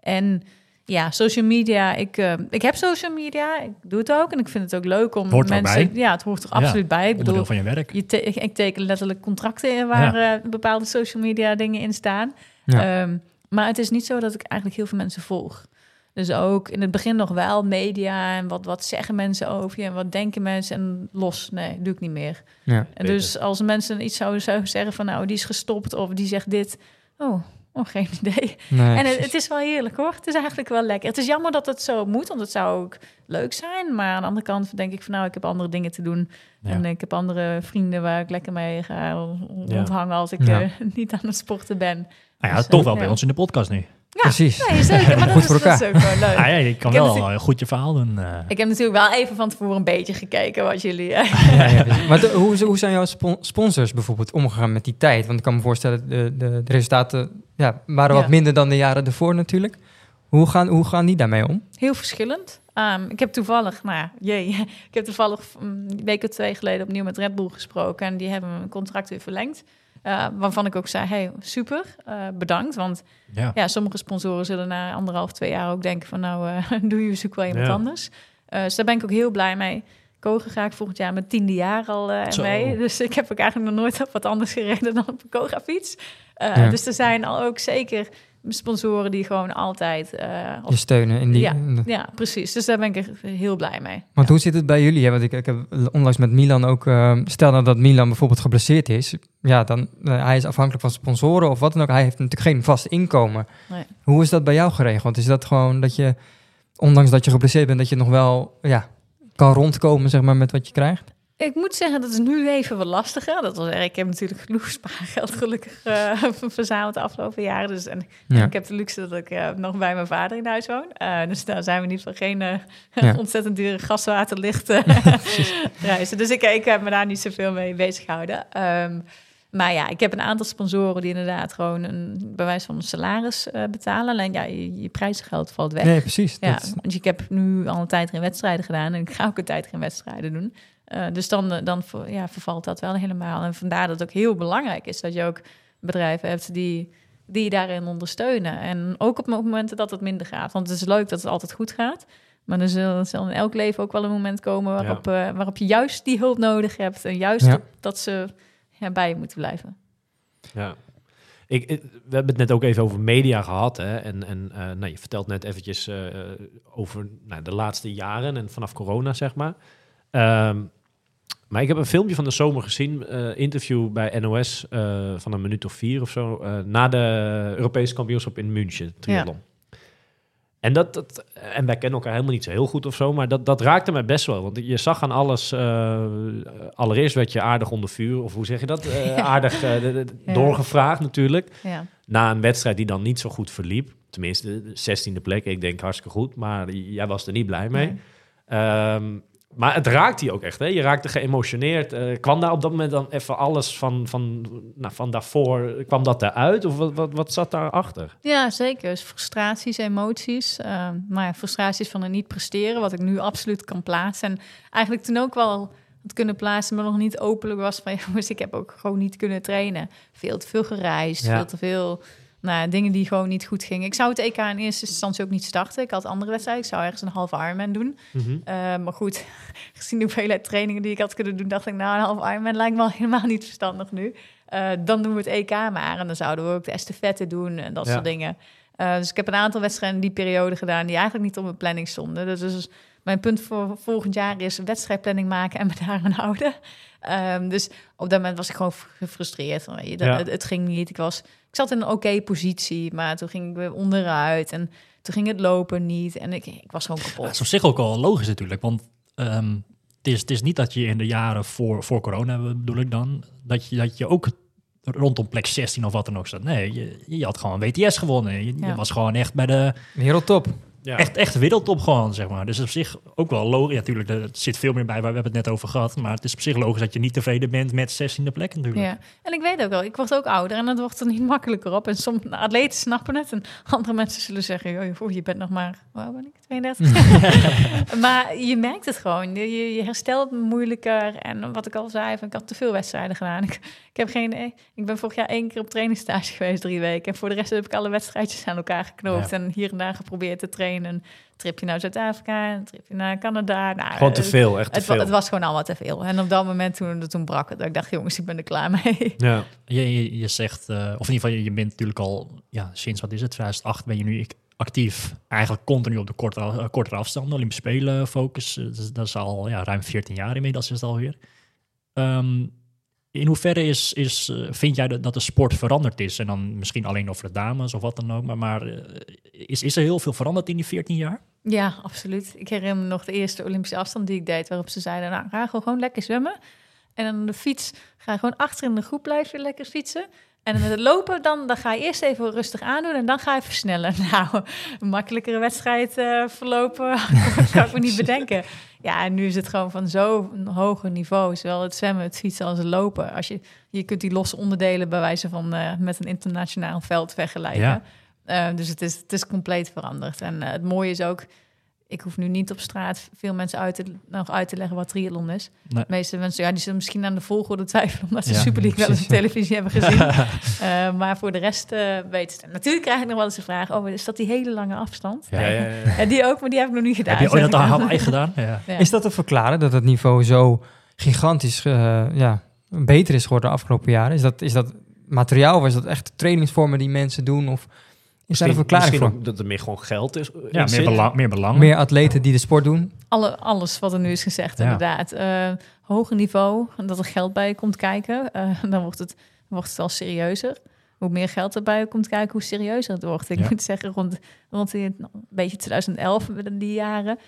[SPEAKER 5] En ja, social media. Ik, eh, ik heb social media. Ik doe het ook. En ik vind het ook leuk om
[SPEAKER 4] Hoort
[SPEAKER 5] mensen...
[SPEAKER 4] bij.
[SPEAKER 5] Ja, het hoort er
[SPEAKER 4] Ja,
[SPEAKER 5] absoluut bij. Ik bedoel,
[SPEAKER 4] van je werk.
[SPEAKER 5] je te- ik, ik teken letterlijk contracten in waar eh, bepaalde social media dingen in staan.
[SPEAKER 3] Ja.
[SPEAKER 5] Ehm, maar het is niet zo dat ik eigenlijk heel veel mensen volg. Dus ook in het begin nog wel media en wat, wat zeggen mensen over je en wat denken mensen en los. Nee, doe ik niet meer.
[SPEAKER 3] ja.
[SPEAKER 5] En dus als mensen iets zouden zouden zeggen van nou, die is gestopt of die zegt dit. Oh, oh geen idee.
[SPEAKER 3] Nee,
[SPEAKER 5] en het, is wel heerlijk hoor. Het is eigenlijk wel lekker. Het is jammer dat het zo moet, want het zou ook leuk zijn. Maar aan de andere kant denk ik van nou, ik heb andere dingen te doen.
[SPEAKER 4] Ja.
[SPEAKER 5] En ik heb andere vrienden waar ik lekker mee ga rondhangen als ik
[SPEAKER 3] Ja.
[SPEAKER 5] eh, niet aan het sporten ben.
[SPEAKER 4] Nou ja,
[SPEAKER 5] Dus,
[SPEAKER 4] toch
[SPEAKER 5] eh,
[SPEAKER 4] wel bij
[SPEAKER 5] ja.
[SPEAKER 4] ons in de podcast nu.
[SPEAKER 5] Ja,
[SPEAKER 3] Precies.
[SPEAKER 5] Nee, zeker. Maar dat
[SPEAKER 3] Goed
[SPEAKER 5] is,
[SPEAKER 3] voor
[SPEAKER 5] dat is ook gewoon leuk.
[SPEAKER 4] Ah, ja, je kan
[SPEAKER 5] Ik
[SPEAKER 4] wel goed je verhaal doen. eh.
[SPEAKER 5] Ik heb natuurlijk wel even van tevoren een beetje gekeken wat jullie... eh,
[SPEAKER 3] Ja, ja, maar de- hoe, hoe zijn jouw spon- sponsors bijvoorbeeld omgegaan met die tijd? Want ik kan me voorstellen, de, de, de resultaten ja, waren wat
[SPEAKER 5] Ja.
[SPEAKER 3] minder dan de jaren ervoor natuurlijk. Hoe gaan, hoe gaan die daarmee om?
[SPEAKER 5] Heel verschillend. Ehm, ik heb toevallig, nou ja, jee, ik heb toevallig mm, een week of twee geleden opnieuw met Red Bull gesproken en die hebben mijn contract weer verlengd. Eh, waarvan ik ook zei, hey, super, eh, bedankt. Want
[SPEAKER 4] ja.
[SPEAKER 5] ja, sommige sponsoren zullen na anderhalf, twee jaar ook denken van nou, eh, doe je zoek wel iemand
[SPEAKER 1] Ja.
[SPEAKER 5] anders. Dus daar ben ik ook heel blij mee. Koga ga ik volgend jaar mijn tiende jaar al mee. Dus ik heb ook eigenlijk nog nooit op wat anders gereden dan op een Koga fiets.
[SPEAKER 3] Ja.
[SPEAKER 5] Dus er zijn al ook zeker sponsoren die gewoon altijd... eh,
[SPEAKER 3] Je steunen in die...
[SPEAKER 5] Ja.
[SPEAKER 3] in de-
[SPEAKER 5] ja, precies. Dus daar ben ik heel blij mee.
[SPEAKER 3] Want hoe zit het bij jullie? hè? Want ik, ik heb onlangs met Milan ook... eh, stel nou dat Milan bijvoorbeeld geblesseerd is. Ja, dan eh, hij is afhankelijk van sponsoren of wat dan ook. Hij heeft natuurlijk geen vast inkomen.
[SPEAKER 5] Nee.
[SPEAKER 3] Hoe is dat bij jou geregeld? Is dat gewoon dat je, ondanks dat je geblesseerd bent... dat je nog wel ja, kan rondkomen zeg maar, met wat je krijgt?
[SPEAKER 5] Ik moet zeggen, dat is nu even wat lastiger. Dat was. Ik heb natuurlijk genoeg spaargeld gelukkig eh, verzameld de afgelopen jaren. Dus, en
[SPEAKER 3] Ja.
[SPEAKER 5] ik heb de luxe dat ik eh, nog bij mijn vader in huis woon. Eh, dus daar zijn we niet van geen
[SPEAKER 3] Ja.
[SPEAKER 5] ontzettend dure gaswaterlicht eh, reizen. Dus ik, ik heb me daar niet zoveel mee bezig gehouden. Ehm, maar ja, ik heb een aantal sponsoren die inderdaad gewoon een bewijs van een salaris betalen. Alleen ja, je, je prijzengeld valt weg.
[SPEAKER 3] Nee, precies.
[SPEAKER 5] Ja,
[SPEAKER 3] Dat-
[SPEAKER 5] want ik heb nu al een tijd geen wedstrijden gedaan en ik ga ook een tijd geen wedstrijden doen. Eh, dus dan, eh, dan ja, vervalt dat wel helemaal. En vandaar dat het ook heel belangrijk is dat je ook bedrijven hebt die, die je daarin ondersteunen. En ook op momenten dat het minder gaat. Want het is leuk dat het altijd goed gaat. Maar er zal, zal in elk leven ook wel een moment komen waarop, eh, waarop je juist die hulp nodig hebt. En juist
[SPEAKER 3] Ja.
[SPEAKER 5] dat, ze ja, bij je moeten blijven.
[SPEAKER 1] Ja. Ik, ik- we hebben het net ook even over media gehad. Hè? En, en nou, je vertelt net eventjes over nou, de laatste jaren en vanaf corona, zeg maar. Ehm, maar ik heb een filmpje van de zomer gezien, eh, interview bij NOS eh, van een minuut of vier of zo, eh, na de Europese kampioenschap in München, triathlon. En, dat, dat, en wij kennen elkaar helemaal niet zo heel goed of zo, maar dat, dat raakte mij best wel. Want je zag aan alles, allereerst werd je aardig onder vuur, of hoe zeg je dat? Aardig
[SPEAKER 5] Ja.
[SPEAKER 1] doorgevraagd natuurlijk.
[SPEAKER 5] Ja.
[SPEAKER 1] Na een wedstrijd die dan niet zo goed verliep. Tenminste, de 16e plek, ik denk hartstikke goed, maar jij was er niet blij mee.
[SPEAKER 5] Nee.
[SPEAKER 1] Ehm, maar het raakt je ook echt, hè? Je raakte geëmotioneerd. Eh, kwam daar op dat moment dan even alles van, van, nou, van daarvoor, kwam dat eruit? Of wat, wat, wat zat daarachter?
[SPEAKER 5] Ja, zeker. Dus frustraties, emoties. Ehm maar ja, frustraties van het niet presteren, wat ik nu absoluut kan plaatsen. En eigenlijk toen ook wel had kunnen plaatsen, maar nog niet openlijk was van... jongens, ik heb ook gewoon niet kunnen trainen. Veel te veel gereisd,
[SPEAKER 1] Ja.
[SPEAKER 5] veel te veel... Nou, dingen die gewoon niet goed gingen. Ik zou het EK in eerste instantie ook niet starten. Ik had andere wedstrijden. Ik zou ergens een halve Ironman doen. Eh, maar goed, gezien de hoeveelheid trainingen die ik had kunnen doen... dacht ik, nou, een halve Ironman lijkt me al helemaal niet verstandig nu. Eh, dan doen we het EK maar. En dan zouden we ook de estafette doen en dat
[SPEAKER 1] Ja.
[SPEAKER 5] soort dingen. Eh, dus ik heb een aantal wedstrijden in die periode gedaan... die eigenlijk niet op mijn planning stonden. Dus, dus mijn punt voor volgend jaar is wedstrijdplanning maken... en me daaraan houden. Ehm, dus op dat moment was ik gewoon gefrustreerd. Weet je, dat,
[SPEAKER 1] Ja.
[SPEAKER 5] het, het ging niet. Ik, was, ik zat in een oké positie, maar toen ging ik weer onderuit... en toen ging het lopen niet en ik, ik was gewoon kapot.
[SPEAKER 4] dat is op zich ook al logisch natuurlijk. Want ehm, het, is, het is niet dat je in de jaren voor, voor corona, bedoel ik dan, dat je, dat je ook rondom plek 16 of wat dan ook staat. Nee, je, je had gewoon WTS gewonnen. Je, je was gewoon echt bij de
[SPEAKER 3] Wereldtop.
[SPEAKER 1] Ja.
[SPEAKER 4] echt, echt wereldtop gewoon, zeg maar. Dus op zich ook wel logisch. Ja, natuurlijk, er zit veel meer bij, waar we hebben het net over gehad. Maar het is op zich logisch dat je niet tevreden bent met 16e plek natuurlijk.
[SPEAKER 5] Ja, en ik weet ook wel, ik word ook ouder en het wordt er niet makkelijker op. En sommige atleten snappen het en andere mensen zullen zeggen, joh, je bent nog maar, waar ben ik, 32? maar je merkt het gewoon, je, je herstelt moeilijker. En wat ik al zei, van, ik had te veel wedstrijden gedaan. Ik, ik, heb geen, eh, ik ben vorig jaar één keer op trainingsstage geweest, drie weken. En voor de rest heb ik alle wedstrijdjes aan elkaar geknoopt.
[SPEAKER 4] Ja.
[SPEAKER 5] En hier en daar geprobeerd te trainen. Een tripje naar Zuid-Afrika, een tripje naar Canada. Nou,
[SPEAKER 1] Gewoon te veel, echt te
[SPEAKER 5] Het,
[SPEAKER 1] veel.
[SPEAKER 5] het was gewoon allemaal te veel. En op dat moment toen, toen brak het. Ik dacht, jongens, ik ben er klaar mee.
[SPEAKER 1] Ja.
[SPEAKER 4] Je, je, je zegt, eh, of in ieder geval, je, je bent natuurlijk al, ja, sinds wat is het, 2008 ben je nu actief, eigenlijk continu op de korte, eh, kortere afstanden, Olympische Spelen focus. Eh, Dat is, al ja, ruim 14 jaar inmiddels is het alweer. Ehm, in hoeverre is, is, eh, vind jij dat, de sport veranderd is? En dan misschien alleen over de dames of wat dan ook, maar, maar is, is er heel veel veranderd in die 14 jaar?
[SPEAKER 5] Ja, absoluut. Ik herinner me nog de eerste Olympische afstand die ik deed, waarop ze zeiden, nou, ga gewoon lekker zwemmen. En dan de fiets, ga gewoon achter in de groep blijven lekker fietsen. En met het lopen, dan, dan ga je eerst even rustig aandoen en dan ga je versnellen. Nou, een makkelijkere wedstrijd eh, verlopen kan ik me niet bedenken. Ja, en nu is het gewoon van zo'n hoger niveau. Zowel het zwemmen, het fietsen als het lopen. Als je, je kunt die losse onderdelen bij wijze van eh, met een internationaal veld vergelijken.
[SPEAKER 4] Ja.
[SPEAKER 5] Eh, dus het is, het is compleet veranderd. En het mooie is ook, ik hoef nu niet op straat veel mensen uit te, nog uit te leggen wat triathlon is.
[SPEAKER 4] Nee.
[SPEAKER 5] De meeste mensen, ja, die zullen misschien aan de volgorde twijfelen, omdat ze
[SPEAKER 4] Ja,
[SPEAKER 5] Super League wel eens op televisie hebben gezien. Eh, maar voor de rest eh weten ze het. Natuurlijk krijg ik nog wel eens de vraag, oh, is dat die hele lange afstand?
[SPEAKER 1] Ja, ja, ja, ja.
[SPEAKER 5] Ja, die ook, maar die heb ik nog niet gedaan.
[SPEAKER 4] Heb je ooit dat. Hawaii gedaan? Ja.
[SPEAKER 5] Ja.
[SPEAKER 3] Is dat te verklaren dat het niveau zo gigantisch eh, ja, beter is geworden de afgelopen jaren? Is dat, is dat materiaal of is dat echt trainingsvormen die mensen doen? Of Is daar een verklaring voor?
[SPEAKER 1] dat er meer gewoon geld is.
[SPEAKER 4] Ja, meer, belang, meer belang.
[SPEAKER 3] Meer atleten die de sport doen?
[SPEAKER 5] Alle, alles wat er nu is gezegd,
[SPEAKER 4] Ja.
[SPEAKER 5] inderdaad. Eh, hoger niveau, dat er geld bij komt kijken, eh, dan wordt het, wordt het al serieuzer. Hoe meer geld erbij komt kijken, hoe serieuzer het wordt. Ik
[SPEAKER 4] Ja.
[SPEAKER 5] moet zeggen, rond, rond die, nou, een beetje 2011, die jaren.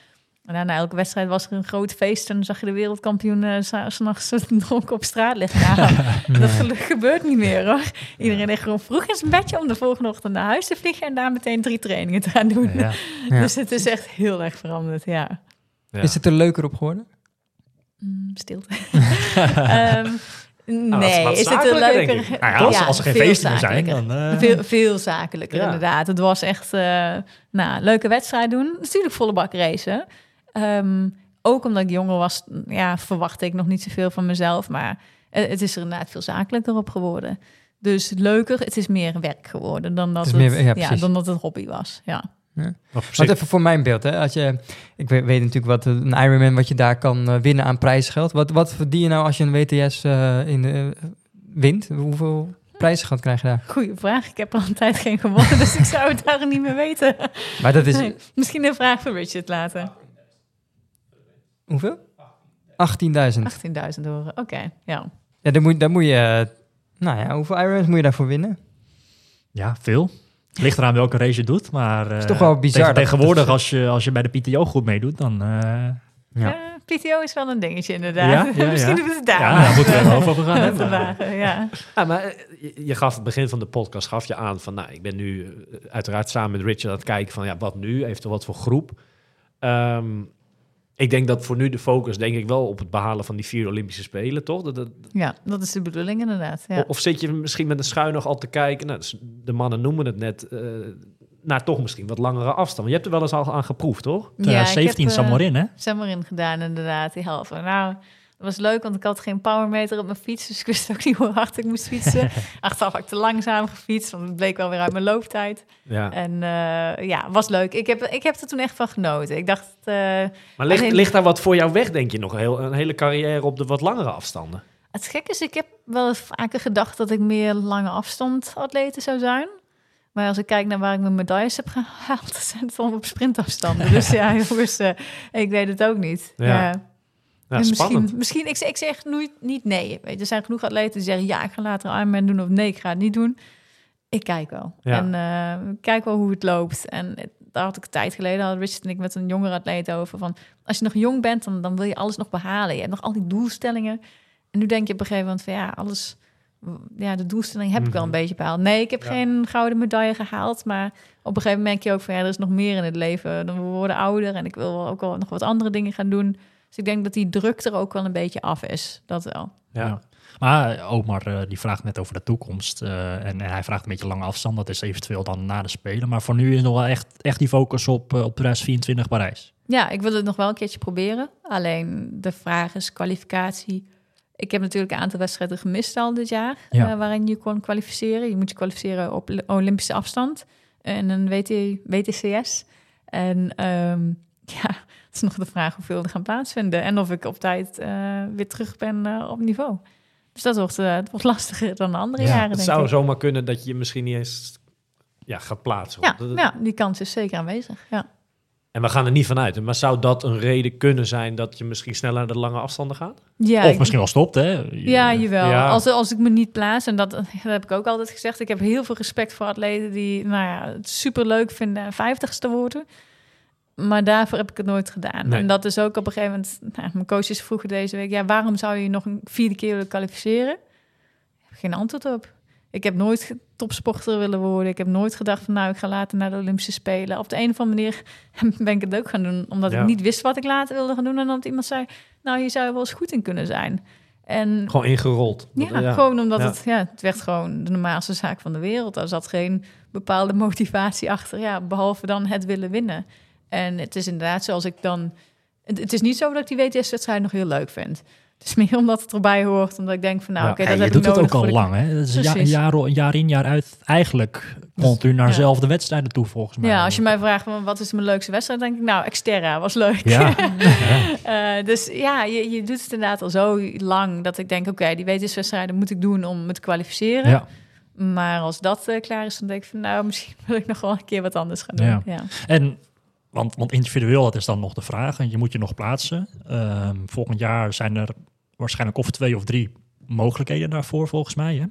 [SPEAKER 5] En na elke wedstrijd was er een groot feest en dan zag je de wereldkampioen eh, s- s'nachts dronken op straat liggen. Nou, dat gebeurt niet meer hoor. Iedereen ligt gewoon vroeg in zijn bedje om de volgende ochtend naar huis te vliegen en daar meteen drie trainingen te gaan doen.
[SPEAKER 4] Ja.
[SPEAKER 3] Ja.
[SPEAKER 5] Dus het is echt heel erg veranderd, ja.
[SPEAKER 1] Ja.
[SPEAKER 3] Is het er leuker op geworden?
[SPEAKER 5] Mm, stilte. Ehm, nee,
[SPEAKER 1] wat
[SPEAKER 5] is het een
[SPEAKER 1] denk
[SPEAKER 5] leuker?
[SPEAKER 4] Nou ja, als, als er geen
[SPEAKER 5] veel
[SPEAKER 4] feesten meer zijn, dan... eh,
[SPEAKER 5] Veel, veel zakelijker,
[SPEAKER 1] Ja.
[SPEAKER 5] inderdaad. Het was echt eh nou, leuke wedstrijd doen. Natuurlijk volle bak racen. Ehm, ook omdat ik jonger was, ja, verwachtte ik nog niet zoveel van mezelf. Maar het is er inderdaad veel zakelijker op geworden. Dus leuker, het is meer werk geworden dan dat
[SPEAKER 3] Het
[SPEAKER 5] het,
[SPEAKER 3] is meer- ja,
[SPEAKER 5] dan dat het hobby was. Ja.
[SPEAKER 3] Want even voor mijn beeld, hè. Als je, ik weet, weet natuurlijk wat een Ironman, wat je daar kan eh, winnen aan prijsgeld. Wat, wat verdien je nou als je een WTS eh, in, eh, wint? Hoeveel prijsgeld krijg je daar?
[SPEAKER 5] Goeie vraag. Ik heb al een tijd geen gewonnen, dus ik zou het daar niet meer weten.
[SPEAKER 3] Maar dat is,
[SPEAKER 5] Nee, misschien een vraag voor Richard later.
[SPEAKER 3] Hoeveel? 18.000.
[SPEAKER 5] 18.000 horen. Oké, ja.
[SPEAKER 3] Ja, dan moet, dan moet je, eh, nou ja, hoeveel Ironmans moet je daarvoor winnen?
[SPEAKER 4] Ja, veel. Het ligt eraan welke race je doet, maar... eh,
[SPEAKER 3] is toch wel bizar
[SPEAKER 4] tegen- tegenwoordig, als, je, als je bij de PTO goed meedoet, dan... eh,
[SPEAKER 3] Ja.
[SPEAKER 5] Eh, PTO is wel een dingetje inderdaad.
[SPEAKER 4] Ja, ja,
[SPEAKER 5] misschien
[SPEAKER 4] ja.
[SPEAKER 5] doen we het daar.
[SPEAKER 4] ja, daar moeten we er wel over gaan
[SPEAKER 5] maar.
[SPEAKER 4] hebben.
[SPEAKER 5] Ja.
[SPEAKER 1] Ja, maar eh, je- gaf het begin van de podcast gaf je aan van, nou, ik ben nu eh, uiteraard samen met Richard aan het kijken van, ja, wat nu? Eventueel wat voor groep? Ehm, ik denk dat voor nu de focus, denk ik wel op het behalen van die vier Olympische Spelen, toch? Dat, dat-
[SPEAKER 5] ja, dat is de bedoeling inderdaad. Ja.
[SPEAKER 1] Of zit je misschien met een schuin nog al te kijken? Nou, dus de mannen noemen het net, eh, naar toch misschien wat langere afstand. Want je hebt er wel eens al aan geproefd, toch?
[SPEAKER 5] Ja, ik heb,
[SPEAKER 4] 17
[SPEAKER 5] eh,
[SPEAKER 4] Samorin, hè?
[SPEAKER 5] Samarin gedaan inderdaad, die halve. Nou, was leuk, want ik had geen powermeter op mijn fiets, dus ik wist ook niet hoe hard ik moest fietsen. Achteraf had ik te langzaam gefietst, want het bleek wel weer uit mijn looptijd.
[SPEAKER 1] Ja.
[SPEAKER 5] En eh, ja, was leuk. Ik heb, ik heb er toen echt van genoten. Ik dacht, eh,
[SPEAKER 1] Maar ligt, daar wat voor jou weg, denk je nog? Heel, een hele carrière op de wat langere afstanden?
[SPEAKER 5] Het gek is, ik heb wel vaker gedacht dat ik meer lange afstand atleten zou zijn. Maar als ik kijk naar waar ik mijn medailles heb gehaald, zijn het allemaal op sprintafstanden. Dus ja, jongens, eh, ik weet het ook niet.
[SPEAKER 1] Ja.
[SPEAKER 5] Ja.
[SPEAKER 1] Ja,
[SPEAKER 5] En misschien, misschien ik, ik zeg nooit niet nee. Weet je, er zijn genoeg atleten die zeggen, ja, ik ga later Ironman doen of nee, ik ga het niet doen. Ik kijk wel.
[SPEAKER 1] Ja.
[SPEAKER 5] En ik kijk wel hoe het loopt. En daar had ik een tijd geleden, had Richard en ik met een jongere atleet over van, als je nog jong bent, dan, dan wil je alles nog behalen. Je hebt nog al die doelstellingen. En nu denk je op een gegeven moment van, ja, alles, ja, de doelstelling heb ik wel een
[SPEAKER 1] Mhm.
[SPEAKER 5] beetje behaald. Nee, ik heb
[SPEAKER 1] Ja.
[SPEAKER 5] geen gouden medaille gehaald, maar op een gegeven moment merk je ook van, ja, er is nog meer in het leven. Dan we worden ouder en ik wil ook wel nog wat andere dingen gaan doen. Dus ik denk dat die druk er ook wel een beetje af is. Dat wel.
[SPEAKER 1] Ja.
[SPEAKER 4] Maar Omar eh, die vraagt net over de toekomst. eh, en, en hij vraagt een beetje lange afstand. Dat is eventueel dan na de Spelen. Maar voor nu is nog wel echt, echt die focus op, eh, op 2024 Parijs.
[SPEAKER 5] Ja, ik wil het nog wel een keertje proberen. Alleen de vraag is kwalificatie. Ik heb natuurlijk een aantal wedstrijden gemist al dit jaar,
[SPEAKER 4] Ja.
[SPEAKER 5] eh, waarin je kon kwalificeren. Je moet je kwalificeren op Olympische afstand en een WT, WTCS. En ehm, ja, het is nog de vraag hoeveel er gaan plaatsvinden en of ik op tijd eh, weer terug ben eh, op niveau. Dus dat wordt, het wordt lastiger dan de andere
[SPEAKER 1] Ja,
[SPEAKER 5] jaren,
[SPEAKER 1] het
[SPEAKER 5] denk
[SPEAKER 1] zou
[SPEAKER 5] ik.
[SPEAKER 1] zomaar kunnen dat je je misschien niet eens ja, gaat plaatsen.
[SPEAKER 5] Ja,
[SPEAKER 1] Dat-
[SPEAKER 5] ja, die kans is zeker aanwezig. Ja.
[SPEAKER 1] En we gaan er niet vanuit. Maar zou dat een reden kunnen zijn dat je misschien sneller naar de lange afstanden gaat?
[SPEAKER 5] Ja,
[SPEAKER 4] of misschien wel stopt, hè?
[SPEAKER 5] Ja, jawel.
[SPEAKER 1] Ja.
[SPEAKER 5] Als, als ik me niet plaats, en dat, dat heb ik ook altijd gezegd, ik heb heel veel respect voor atleten die nou ja, het super leuk vinden en vijftigste worden. Maar daarvoor heb ik het nooit gedaan.
[SPEAKER 1] Nee.
[SPEAKER 5] En dat is ook op een gegeven moment, nou, mijn coaches vroegen deze week, ja, waarom zou je nog een vierde keer willen kwalificeren? Ik heb geen antwoord op. Ik heb nooit topsporter willen worden. Ik heb nooit gedacht van nou, ik ga later naar de Olympische Spelen. Op de een of andere manier ben ik het ook gaan doen. Omdat
[SPEAKER 1] Ja.
[SPEAKER 5] ik niet wist wat ik later wilde gaan doen. En dat iemand zei, nou, hier zou je wel eens goed in kunnen zijn. En
[SPEAKER 1] Gewoon ingerold.
[SPEAKER 5] ja,
[SPEAKER 1] Dat-
[SPEAKER 5] gewoon omdat
[SPEAKER 1] Ja.
[SPEAKER 5] Het, ja, het werd gewoon de normaalste zaak van de wereld. Er zat geen bepaalde motivatie achter, ja, behalve dan het willen winnen. En het is inderdaad zoals ik dan... Het, het is niet zo dat ik die WTS-wedstrijd nog heel leuk vind. Het is meer omdat het erbij hoort, omdat ik denk van nou,
[SPEAKER 1] Ja.
[SPEAKER 5] oké, dat
[SPEAKER 4] je doet het ook al lang, hè? Dat is een, ja- jaar, in, jaar uit. Eigenlijk continu naar
[SPEAKER 5] Ja.
[SPEAKER 4] dezelfde wedstrijden toe, volgens mij.
[SPEAKER 5] Ja, als je mij vraagt wat is mijn leukste wedstrijd, denk ik nou, Xterra was leuk.
[SPEAKER 4] Ja,
[SPEAKER 5] Eh, dus ja, je, je doet het inderdaad al zo lang dat ik denk, oké, die WTS-wedstrijden moet ik doen om me te kwalificeren.
[SPEAKER 4] ja.
[SPEAKER 5] Maar als dat eh, klaar is, dan denk ik van nou, misschien wil ik nog wel een keer wat anders gaan doen.
[SPEAKER 4] Ja.
[SPEAKER 5] Ja.
[SPEAKER 4] En, want, want individueel, dat is dan nog de vraag. En je moet je nog plaatsen. Ehm, volgend jaar zijn er waarschijnlijk of twee of drie mogelijkheden daarvoor, volgens mij. Hè?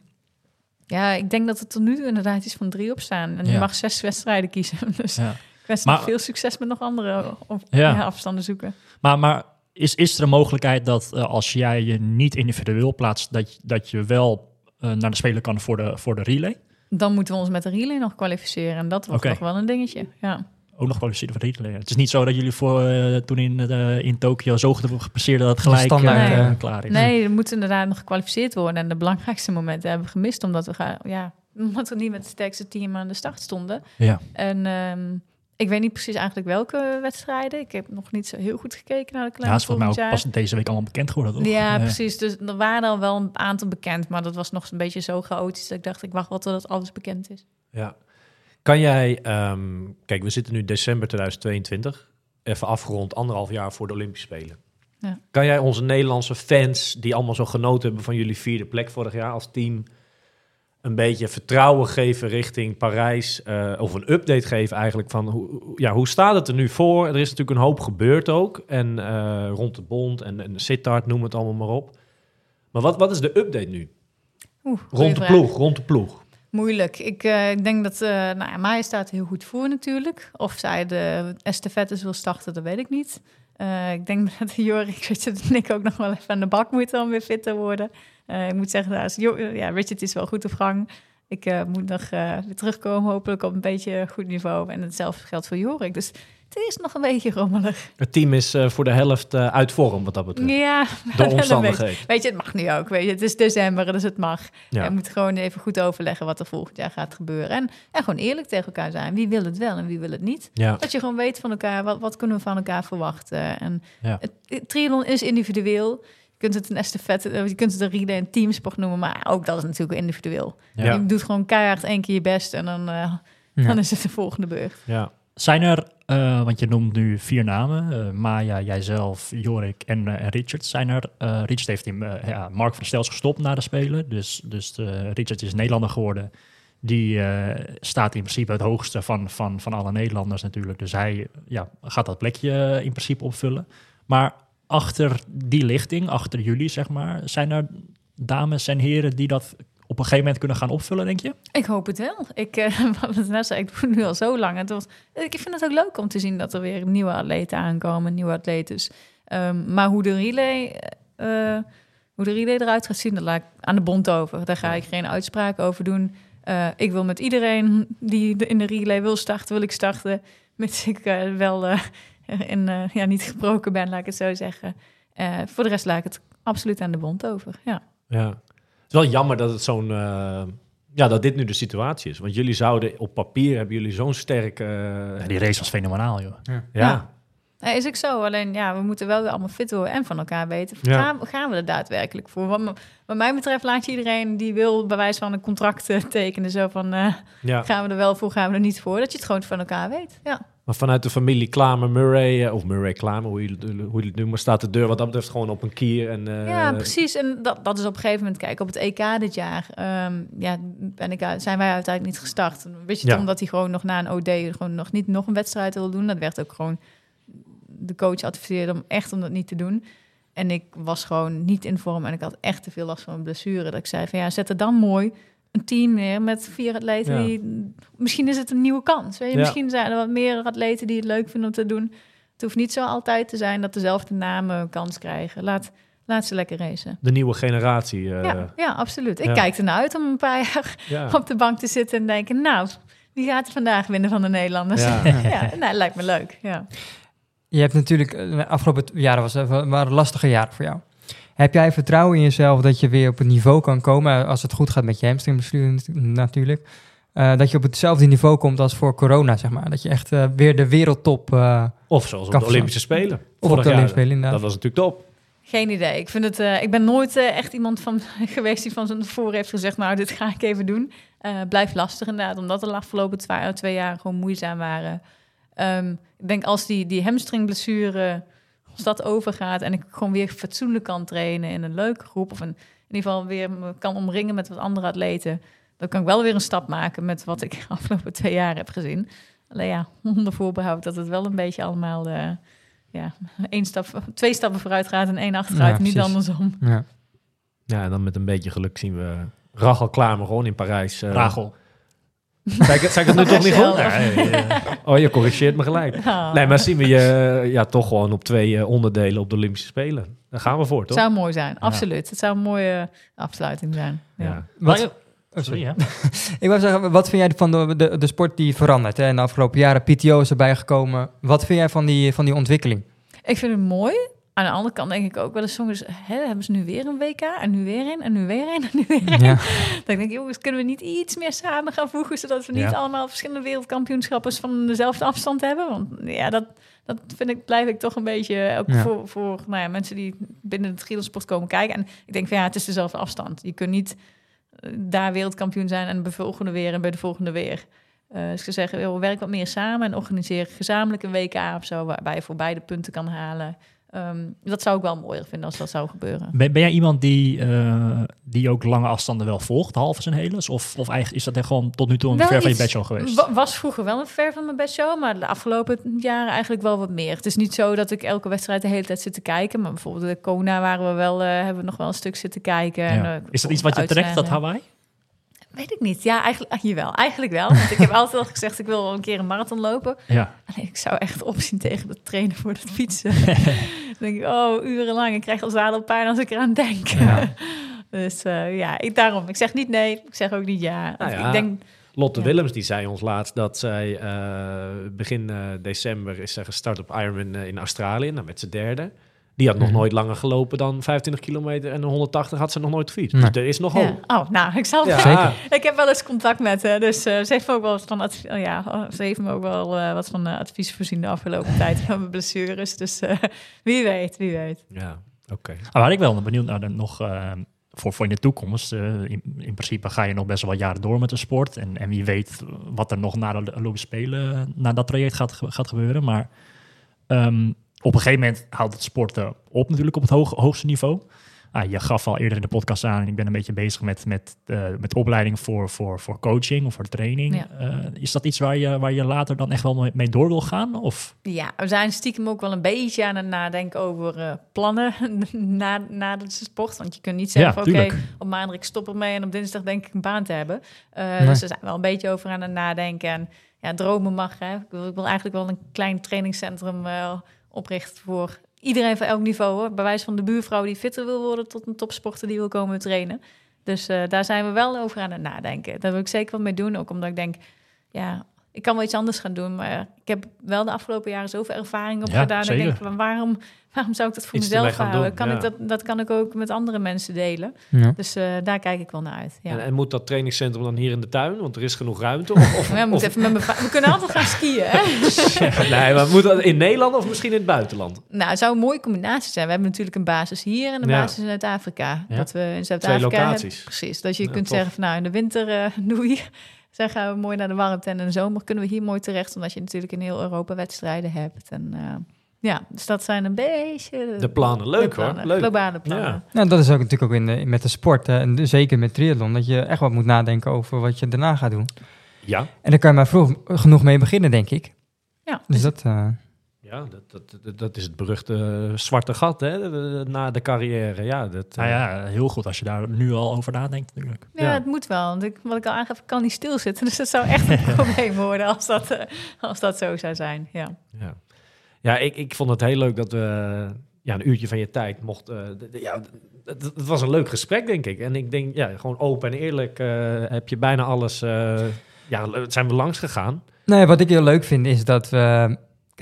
[SPEAKER 5] Ja, ik denk dat het er nu inderdaad iets van drie op staan. En je
[SPEAKER 4] Ja.
[SPEAKER 5] mag zes wedstrijden kiezen. Dus
[SPEAKER 4] Ja.
[SPEAKER 5] ik wens
[SPEAKER 4] Maar-
[SPEAKER 5] veel succes met nog andere op,
[SPEAKER 4] Ja.
[SPEAKER 5] ja, afstanden zoeken.
[SPEAKER 4] Maar, maar is, is er een mogelijkheid dat eh, als jij je niet individueel plaatst, dat, dat je wel eh, naar de speler kan voor de, voor de relay?
[SPEAKER 5] Dan moeten we ons met de relay nog kwalificeren. En dat wordt nog wel een dingetje. Ja.
[SPEAKER 4] Ook nog kwalificeren voor de relay. Het is niet zo dat jullie voor, eh, toen in, eh, in Tokio zo gepasseerd dat het gelijk
[SPEAKER 3] standaard,
[SPEAKER 4] eh, klaar is.
[SPEAKER 5] Nee, er moet inderdaad nog gekwalificeerd worden. En de belangrijkste momenten hebben we gemist, omdat we, gaan, ja, omdat we niet met het sterkste team aan de start stonden.
[SPEAKER 4] Ja.
[SPEAKER 5] En ehm, ik weet niet precies eigenlijk welke wedstrijden. Ik heb nog niet zo heel goed gekeken naar de
[SPEAKER 4] Ja,
[SPEAKER 5] kleine
[SPEAKER 4] is volgens mij ook pas deze week allemaal bekend geworden, toch?
[SPEAKER 5] Ja, precies. Dus er waren al wel een aantal bekend, maar dat was nog een beetje zo chaotisch dat ik dacht, ik wacht wel totdat alles bekend is.
[SPEAKER 1] Ja. Kan jij, ehm, kijk, we zitten nu december 2022, even afgerond anderhalf jaar voor de Olympische Spelen.
[SPEAKER 5] Ja.
[SPEAKER 1] Kan jij onze Nederlandse fans, die allemaal zo genoten hebben van jullie vierde plek vorig jaar als team, een beetje vertrouwen geven richting Parijs, eh, of een update geven eigenlijk van hoe, ja, hoe staat het er nu voor? Er is natuurlijk een hoop gebeurd ook, en eh, rond de bond en, en Sittard, noem het allemaal maar op. Maar wat, wat is de update nu?
[SPEAKER 5] Oeh,
[SPEAKER 1] Rond de
[SPEAKER 5] vraag.
[SPEAKER 1] ploeg, rond de ploeg.
[SPEAKER 5] Moeilijk. Ik eh, ik denk dat, eh nou ja, staat heel goed voor natuurlijk. Of zij de estafettes wil starten, dat weet ik niet. Eh, ik denk dat Jorik, Richard en ik ook nog wel even aan de bak moeten om weer fit te worden. Ik moet zeggen, daar is ja, Richard is wel goed op gang. Ik moet nog weer terugkomen, hopelijk op een beetje goed niveau. En hetzelfde geldt voor Jorik. Dus het is nog een beetje rommelig.
[SPEAKER 1] Het team is eh, voor de helft eh, uit vorm wat dat betreft.
[SPEAKER 5] Ja, een
[SPEAKER 1] omstandigheden.
[SPEAKER 5] Weet je, het mag nu ook. Weet je, het is december, dus het mag.
[SPEAKER 1] Ja.
[SPEAKER 5] Je moet gewoon even goed overleggen wat er volgend jaar gaat gebeuren. En, en gewoon eerlijk tegen elkaar zijn. Wie wil het wel en wie wil het niet?
[SPEAKER 1] Ja.
[SPEAKER 5] Dat je gewoon weet van elkaar, wat, wat kunnen we van elkaar verwachten? En
[SPEAKER 4] Ja.
[SPEAKER 5] het, het triathlon is individueel. Je kunt het een estafette, eh, je kunt het een relay en teamsport noemen, maar ook dat is natuurlijk individueel.
[SPEAKER 1] Ja.
[SPEAKER 5] Je doet gewoon keihard één keer je best en dan, dan is het de volgende beurt.
[SPEAKER 1] Ja.
[SPEAKER 4] Zijn er, eh, want je noemt nu vier namen, eh, Maya, jijzelf, Jorik en, eh, Richard. Zijn er, Richard heeft in, ja, Mark van Stels gestopt na de Spelen. Dus, dus Richard is Nederlander geworden. Die staat in principe het hoogste van, van, van alle Nederlanders natuurlijk. Dus hij ja, gaat dat plekje in principe opvullen. Maar achter die lichting, achter jullie zeg maar, zijn er dames en heren die dat op een gegeven moment kunnen gaan opvullen, denk je?
[SPEAKER 5] Ik hoop het wel. Ik, eh, wat net zei, ik doe het nu al zo lang. Het was, ik vind het ook leuk om te zien dat er weer nieuwe atleten aankomen, nieuwe atletes. Ehm, maar hoe de relay, eh, hoe de relay eruit gaat zien, dat laat ik aan de bond over. Daar ga ik geen uitspraak over doen. Eh, ik wil met iedereen die in de relay wil starten, wil ik starten. Mits ik wel in, ja, niet gebroken ben, laat ik het zo zeggen. Voor de rest laat ik het absoluut aan de bond over. Ja.
[SPEAKER 1] ja. Het is wel jammer dat het zo'n... eh, ja, dat dit nu de situatie is. Want jullie zouden op papier hebben jullie zo'n sterke... eh,
[SPEAKER 4] Ja, die race was fenomenaal, joh.
[SPEAKER 1] ja.
[SPEAKER 5] Ja. Nee, is ik zo. Alleen ja, we moeten wel weer allemaal fit worden en van elkaar weten.
[SPEAKER 1] Ja.
[SPEAKER 5] Gaan, gaan we er daadwerkelijk voor? Wat, me- wat mij betreft laat je iedereen die wil bij wijze van een contract tekenen. Zo van, eh,
[SPEAKER 1] ja.
[SPEAKER 5] gaan we er wel voor, gaan we er niet voor? Dat je het gewoon van elkaar weet. Ja,
[SPEAKER 1] Maar vanuit de familie Klamer Murray, eh, of Murray Klamer, hoe je, hoe je het noemt, staat de deur wat dat betreft gewoon op een kier. En, eh,
[SPEAKER 5] ja precies. En dat, dat is op een gegeven moment, kijk, op het EK dit jaar ehm, ja, ben ik, zijn wij uiteindelijk niet gestart. Weet je het,
[SPEAKER 1] Ja.
[SPEAKER 5] omdat hij gewoon nog na een OD gewoon nog niet nog een wedstrijd wil doen. Dat werd ook gewoon, de coach adviseerde om echt om dat niet te doen. En ik was gewoon niet in vorm en ik had echt te veel last van mijn blessure. Dat ik zei van ja, zet er dan mooi een team neer met vier atleten.
[SPEAKER 1] Ja.
[SPEAKER 5] Die, misschien is het een nieuwe kans. Weet je?
[SPEAKER 1] Ja.
[SPEAKER 5] Misschien zijn er wat meer atleten die het leuk vinden om te doen. Het hoeft niet zo altijd te zijn dat dezelfde namen een kans krijgen. Laat, laat ze lekker racen.
[SPEAKER 1] De nieuwe generatie. eh,
[SPEAKER 5] ja, ja, absoluut. Ik
[SPEAKER 1] ja.
[SPEAKER 5] kijk ernaar uit om een paar jaar
[SPEAKER 1] ja.
[SPEAKER 5] op de bank te zitten en denken... nou, wie gaat er vandaag winnen van de Nederlanders?
[SPEAKER 1] Ja.
[SPEAKER 5] Ja, nou, lijkt me leuk. Ja.
[SPEAKER 3] Je hebt natuurlijk, eh, de afgelopen jaren was, waren lastige jaren voor jou. Heb jij vertrouwen in jezelf dat je weer op het niveau kan komen, als het goed gaat met je hamstringblessure nat- natuurlijk, eh, dat je op hetzelfde niveau komt als voor corona, zeg maar. Dat je echt eh, weer de wereldtop, eh
[SPEAKER 1] Of zoals op
[SPEAKER 3] Kan
[SPEAKER 1] de Olympische Spelen.
[SPEAKER 3] of op de. Olympische Spelen inderdaad.
[SPEAKER 1] Dat was natuurlijk top.
[SPEAKER 5] Geen idee. Ik, vind het, eh, ik ben nooit echt iemand van geweest die van zijn tevoren heeft gezegd... nou, dit ga ik even doen. Eh blijft lastig inderdaad, omdat de afgelopen twee, twee jaar gewoon moeizaam waren. Ehm, ik denk als die, die hamstringblessure, als dat overgaat... en ik gewoon weer fatsoenlijk kan trainen in een leuke groep... of een, in ieder geval weer me kan omringen met wat andere atleten... dan kan ik wel weer een stap maken met wat ik de afgelopen twee jaar heb gezien. Alleen ja, onder voorbehoud dat het wel een beetje allemaal eh, ja, één stap, twee stappen vooruit gaat en één achteruit,
[SPEAKER 3] Ja,
[SPEAKER 5] niet andersom.
[SPEAKER 3] Ja.
[SPEAKER 1] Ja, en dan met een beetje geluk zien we Rachel Klamer gewoon in Parijs. eh,
[SPEAKER 4] Rachel.
[SPEAKER 1] Zei ik, het- ik het nu toch niet goed?
[SPEAKER 4] Nee, eh,
[SPEAKER 1] Oh, je corrigeert me gelijk.
[SPEAKER 5] Ah,
[SPEAKER 1] Nee, maar zien we je eh, ja, toch gewoon op twee eh, onderdelen op de Olympische Spelen. Daar gaan we voor,
[SPEAKER 5] het
[SPEAKER 1] toch?
[SPEAKER 5] zou mooi zijn, absoluut. Het zou een mooie afsluiting zijn. Ja.
[SPEAKER 1] Ja.
[SPEAKER 3] Wat,
[SPEAKER 4] Maar-
[SPEAKER 3] oh,
[SPEAKER 4] sorry, ja.
[SPEAKER 3] Ik wou zeggen, wat vind jij van de, de, de sport die verandert? Hè? In de afgelopen jaren, PTO is erbij gekomen. Wat vind jij van die, van die ontwikkeling?
[SPEAKER 5] Ik vind het mooi. Aan de andere kant denk ik ook wel eens soms, hè, hebben ze nu weer een WK en nu weer een en nu weer een en nu weer een.
[SPEAKER 3] Ja.
[SPEAKER 5] Dan denk ik, jongens, kunnen we niet iets meer samen gaan voegen, zodat we niet
[SPEAKER 4] Ja.
[SPEAKER 5] allemaal verschillende wereldkampioenschappen van dezelfde afstand hebben? Want ja, dat, dat vind ik, blijf ik toch een beetje ook
[SPEAKER 3] Ja.
[SPEAKER 5] voor, voor nou ja, mensen die binnen het Giedelsport komen kijken. En ik denk van ja, het is dezelfde afstand. Je kunt niet eh, daar wereldkampioen zijn en bij de volgende weer en bij de volgende weer. Eh dus zou zeggen, joh, werk wat meer samen en organiseer gezamenlijk een WK of zo, waarbij je voor beide punten kan halen. Ehm, dat zou ik wel mooier vinden als dat zou gebeuren.
[SPEAKER 4] Ben, ben jij iemand die, eh, die ook lange afstanden wel volgt, halve en heles? Of, of eigenlijk is dat echt gewoon tot nu toe een
[SPEAKER 5] Wel
[SPEAKER 4] ver van je bedshow geweest?
[SPEAKER 5] Wa- Was vroeger wel een ver van mijn bedshow, maar de afgelopen jaren eigenlijk wel wat meer. Het is niet zo dat ik elke wedstrijd de hele tijd zit te kijken, maar bijvoorbeeld de Kona waren we wel, eh, hebben we nog wel een stuk zitten kijken. En, eh,
[SPEAKER 4] Is dat iets wat je trekt, dat. Hawaii?
[SPEAKER 5] Weet ik niet. Ja, eigenlijk, ah, jawel, eigenlijk wel. Want ik heb altijd al gezegd, ik wil wel een keer een marathon lopen.
[SPEAKER 4] Ja.
[SPEAKER 5] Alleen ik zou echt opzien tegen het trainen voor het fietsen. dan denk ik, oh, urenlang. Ik krijg al zadelpijn als ik eraan denk.
[SPEAKER 4] Ja.
[SPEAKER 5] dus eh, ja, ik, daarom. Ik zeg niet nee, ik zeg ook niet ja.
[SPEAKER 1] Nou ja,
[SPEAKER 5] Ik denk,
[SPEAKER 1] Lotte
[SPEAKER 5] Ja.
[SPEAKER 1] Willems die zei ons laatst dat zij eh, begin eh, december is zij gestart op Ironman in Australië, nou, met z'n derde. Die had nog
[SPEAKER 3] Mhm.
[SPEAKER 1] nooit langer gelopen dan 25 kilometer en een 180 had ze nog nooit gefietst.
[SPEAKER 3] Nee.
[SPEAKER 1] Dus er is nog hoop.
[SPEAKER 5] ja. Oh, nou, ik zal
[SPEAKER 1] Ja,
[SPEAKER 3] Zeker.
[SPEAKER 5] Ik heb wel eens contact met haar, dus eh, ze heeft me ook wel wat van advies, oh ja, oh, ze heeft me ook wel eh, wat van eh, advies voorzien de afgelopen tijd van mijn blessures. Dus eh, wie weet, wie weet.
[SPEAKER 1] Ja, oké.
[SPEAKER 4] Maar waar ik wel benieuwd naar dan nog eh, voor, voor in de toekomst. eh, in, in principe ga je nog best wel jaren door met de sport. En, en wie weet wat er nog na de Olympische Spelen, eh, na dat traject gaat, gaat gebeuren. Maar ehm, op een gegeven moment houdt het sporten op natuurlijk op het hoog, hoogste niveau. Ah, je gaf al eerder in de podcast aan, ik ben een beetje bezig met, met, eh, met opleiding voor, voor, voor coaching of voor training.
[SPEAKER 5] Ja.
[SPEAKER 4] Eh, is dat iets waar je, waar je later dan echt wel mee- door wil gaan? Of?
[SPEAKER 5] Ja, we zijn stiekem ook wel een beetje aan het nadenken over eh, plannen na, na de sport. Want je kunt niet zeggen,
[SPEAKER 4] Ja,
[SPEAKER 5] oké, op maandag ik stop ermee en op dinsdag denk ik een baan te hebben. Eh,
[SPEAKER 3] Nee.
[SPEAKER 5] Dus we zijn wel een beetje over aan het nadenken. En ja, dromen mag. Hè. Ik, wil, ik wil eigenlijk wel een klein trainingscentrum oprichten voor iedereen van elk niveau. Hoor. Bij wijze van de buurvrouw die fitter wil worden tot een topsporter die wil komen trainen. Dus eh, daar zijn we wel over aan het nadenken. Daar wil ik zeker wat mee doen. Ook omdat ik denk, ja, ik kan wel iets anders gaan doen. Maar ik heb wel de afgelopen jaren zoveel ervaring op
[SPEAKER 4] Ja,
[SPEAKER 5] gedaan. Ik denk, van, waarom, waarom zou ik dat voor
[SPEAKER 1] Iets
[SPEAKER 5] mezelf houden?
[SPEAKER 1] doen,
[SPEAKER 5] Kan
[SPEAKER 1] ja.
[SPEAKER 5] ik dat, dat kan ik ook met andere mensen delen.
[SPEAKER 3] Ja.
[SPEAKER 5] Dus eh, daar kijk ik wel naar uit. Ja.
[SPEAKER 1] En, en moet dat trainingscentrum dan hier in de tuin? Want er is genoeg ruimte. Of, of,
[SPEAKER 5] we, moeten
[SPEAKER 1] of-
[SPEAKER 5] even met we kunnen altijd gaan skiën. Hè?
[SPEAKER 1] nee, maar moet dat in Nederland of misschien in het buitenland?
[SPEAKER 5] nou, het zou een mooie combinatie zijn. We hebben natuurlijk een basis hier en een
[SPEAKER 1] Ja.
[SPEAKER 5] basis in Zuid-Afrika.
[SPEAKER 4] Ja.
[SPEAKER 5] Dat we in Zuid-Afrika
[SPEAKER 1] Twee
[SPEAKER 5] hebben-
[SPEAKER 1] locaties.
[SPEAKER 5] Precies. Dat je
[SPEAKER 1] Ja,
[SPEAKER 5] kunt
[SPEAKER 1] tof.
[SPEAKER 5] zeggen van nou in de winter eh doei. Dan gaan we mooi naar de warmte en in de zomer kunnen we hier mooi terecht. Omdat je natuurlijk in heel Europa wedstrijden hebt. En eh, ja, dus dat zijn een beetje...
[SPEAKER 1] De plannen. Leuk,
[SPEAKER 5] de plannen,
[SPEAKER 1] hoor. Leuk.
[SPEAKER 5] Globale plannen.
[SPEAKER 1] Ja.
[SPEAKER 3] Nou, dat is ook natuurlijk ook in de, met de sport, hè, en zeker met triathlon, dat je echt wat moet nadenken over wat je daarna gaat doen.
[SPEAKER 1] Ja,
[SPEAKER 3] En daar kan je maar vroeg genoeg mee beginnen, denk ik.
[SPEAKER 5] Ja,
[SPEAKER 3] Dus dat, eh,
[SPEAKER 1] ja dat, dat, dat, is het beruchte eh, zwarte gat hè? na de carrière. Ja, dat, eh,
[SPEAKER 4] Nou ja, heel goed als je daar nu al over nadenkt natuurlijk.
[SPEAKER 5] Ja,
[SPEAKER 1] Ja.
[SPEAKER 5] het moet wel. Want ik, wat ik al aangaf, ik kan niet stilzitten. Dus dat zou echt een probleem worden als dat, eh, als dat zo zou zijn. Ja.
[SPEAKER 1] Ja, ja ik, ik vond het heel leuk dat we ja, een uurtje van je tijd eh, d- ja, het, was een leuk gesprek, denk ik. En ik denk, ja, gewoon open en eerlijk eh, heb je bijna alles. eh, ja, het zijn we langs gegaan.
[SPEAKER 3] Nee, wat ik heel leuk vind is dat we...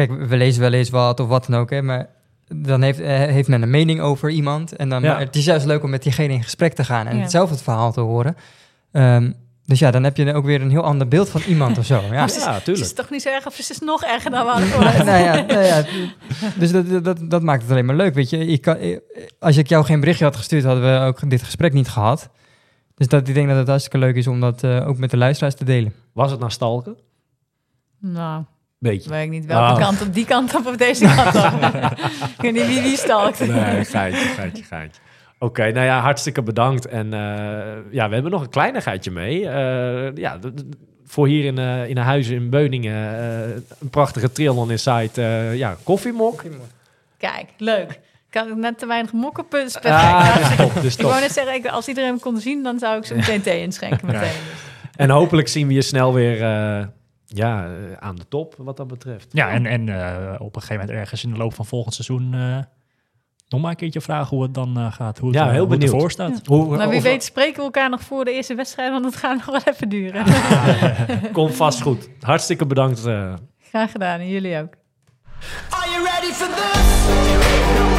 [SPEAKER 3] Kijk, we lezen wel eens wat of wat dan ook, hè, maar dan heeft, eh, heeft men een mening over iemand. En dan,
[SPEAKER 1] Ja.
[SPEAKER 3] maar het is juist leuk om met diegene in gesprek te gaan en
[SPEAKER 5] Ja.
[SPEAKER 3] zelf het verhaal te horen. Ehm, dus ja, dan heb je ook weer een heel ander beeld van iemand of zo. Ja.
[SPEAKER 1] Ja,
[SPEAKER 5] het is
[SPEAKER 1] tuurlijk.
[SPEAKER 5] toch niet zo erg of het is nog erger dan we hadden verwacht.
[SPEAKER 3] nou ja, nou ja, dus dat, dat- dat, dat maakt het alleen maar leuk, weet je. Ik kan, eh, als ik jou geen berichtje had gestuurd, hadden we ook dit gesprek niet gehad. Dus dat, ik denk dat het hartstikke leuk is om dat eh, ook met de luisteraars te delen.
[SPEAKER 1] Was het nou stalken?
[SPEAKER 5] Nou,
[SPEAKER 1] Beetje.
[SPEAKER 5] weet ik niet welke
[SPEAKER 1] Oh.
[SPEAKER 5] kant op. Die kant op of deze kant op. ik weet niet wie wie stalkt.
[SPEAKER 1] Nee, geitje, geitje, geitje. Oké, nou ja, hartstikke bedankt. En eh, ja, we hebben nog een kleinigheidje mee. Eh, ja, voor hier in, eh in een huis in Beuningen een prachtige Triathlon Inside uh, ja, koffiemok.
[SPEAKER 5] Kijk, leuk. Ik had net te weinig mokken.
[SPEAKER 1] Ah, dus top, dus
[SPEAKER 5] ik wou net zeggen, als iedereen hem kon zien, dan zou ik ze meteen thee inschenken. Meteen.
[SPEAKER 1] En hopelijk zien we je snel weer ja, eh, aan de top, wat dat betreft.
[SPEAKER 4] Ja, en, en eh, op een gegeven moment ergens in de loop van volgend seizoen eh, nog maar een keertje vragen hoe het dan gaat. Hoe het,
[SPEAKER 1] Ja, heel
[SPEAKER 4] hoe het
[SPEAKER 1] benieuwd.
[SPEAKER 4] ervoor staat.
[SPEAKER 1] Hoe,
[SPEAKER 5] Maar wie
[SPEAKER 1] of-
[SPEAKER 5] weet spreken we elkaar nog voor de eerste wedstrijd, want het gaat nog wel even duren.
[SPEAKER 1] Komt vast goed. Hartstikke bedankt. eh.
[SPEAKER 5] Graag gedaan, en jullie ook.
[SPEAKER 2] Are you ready for this?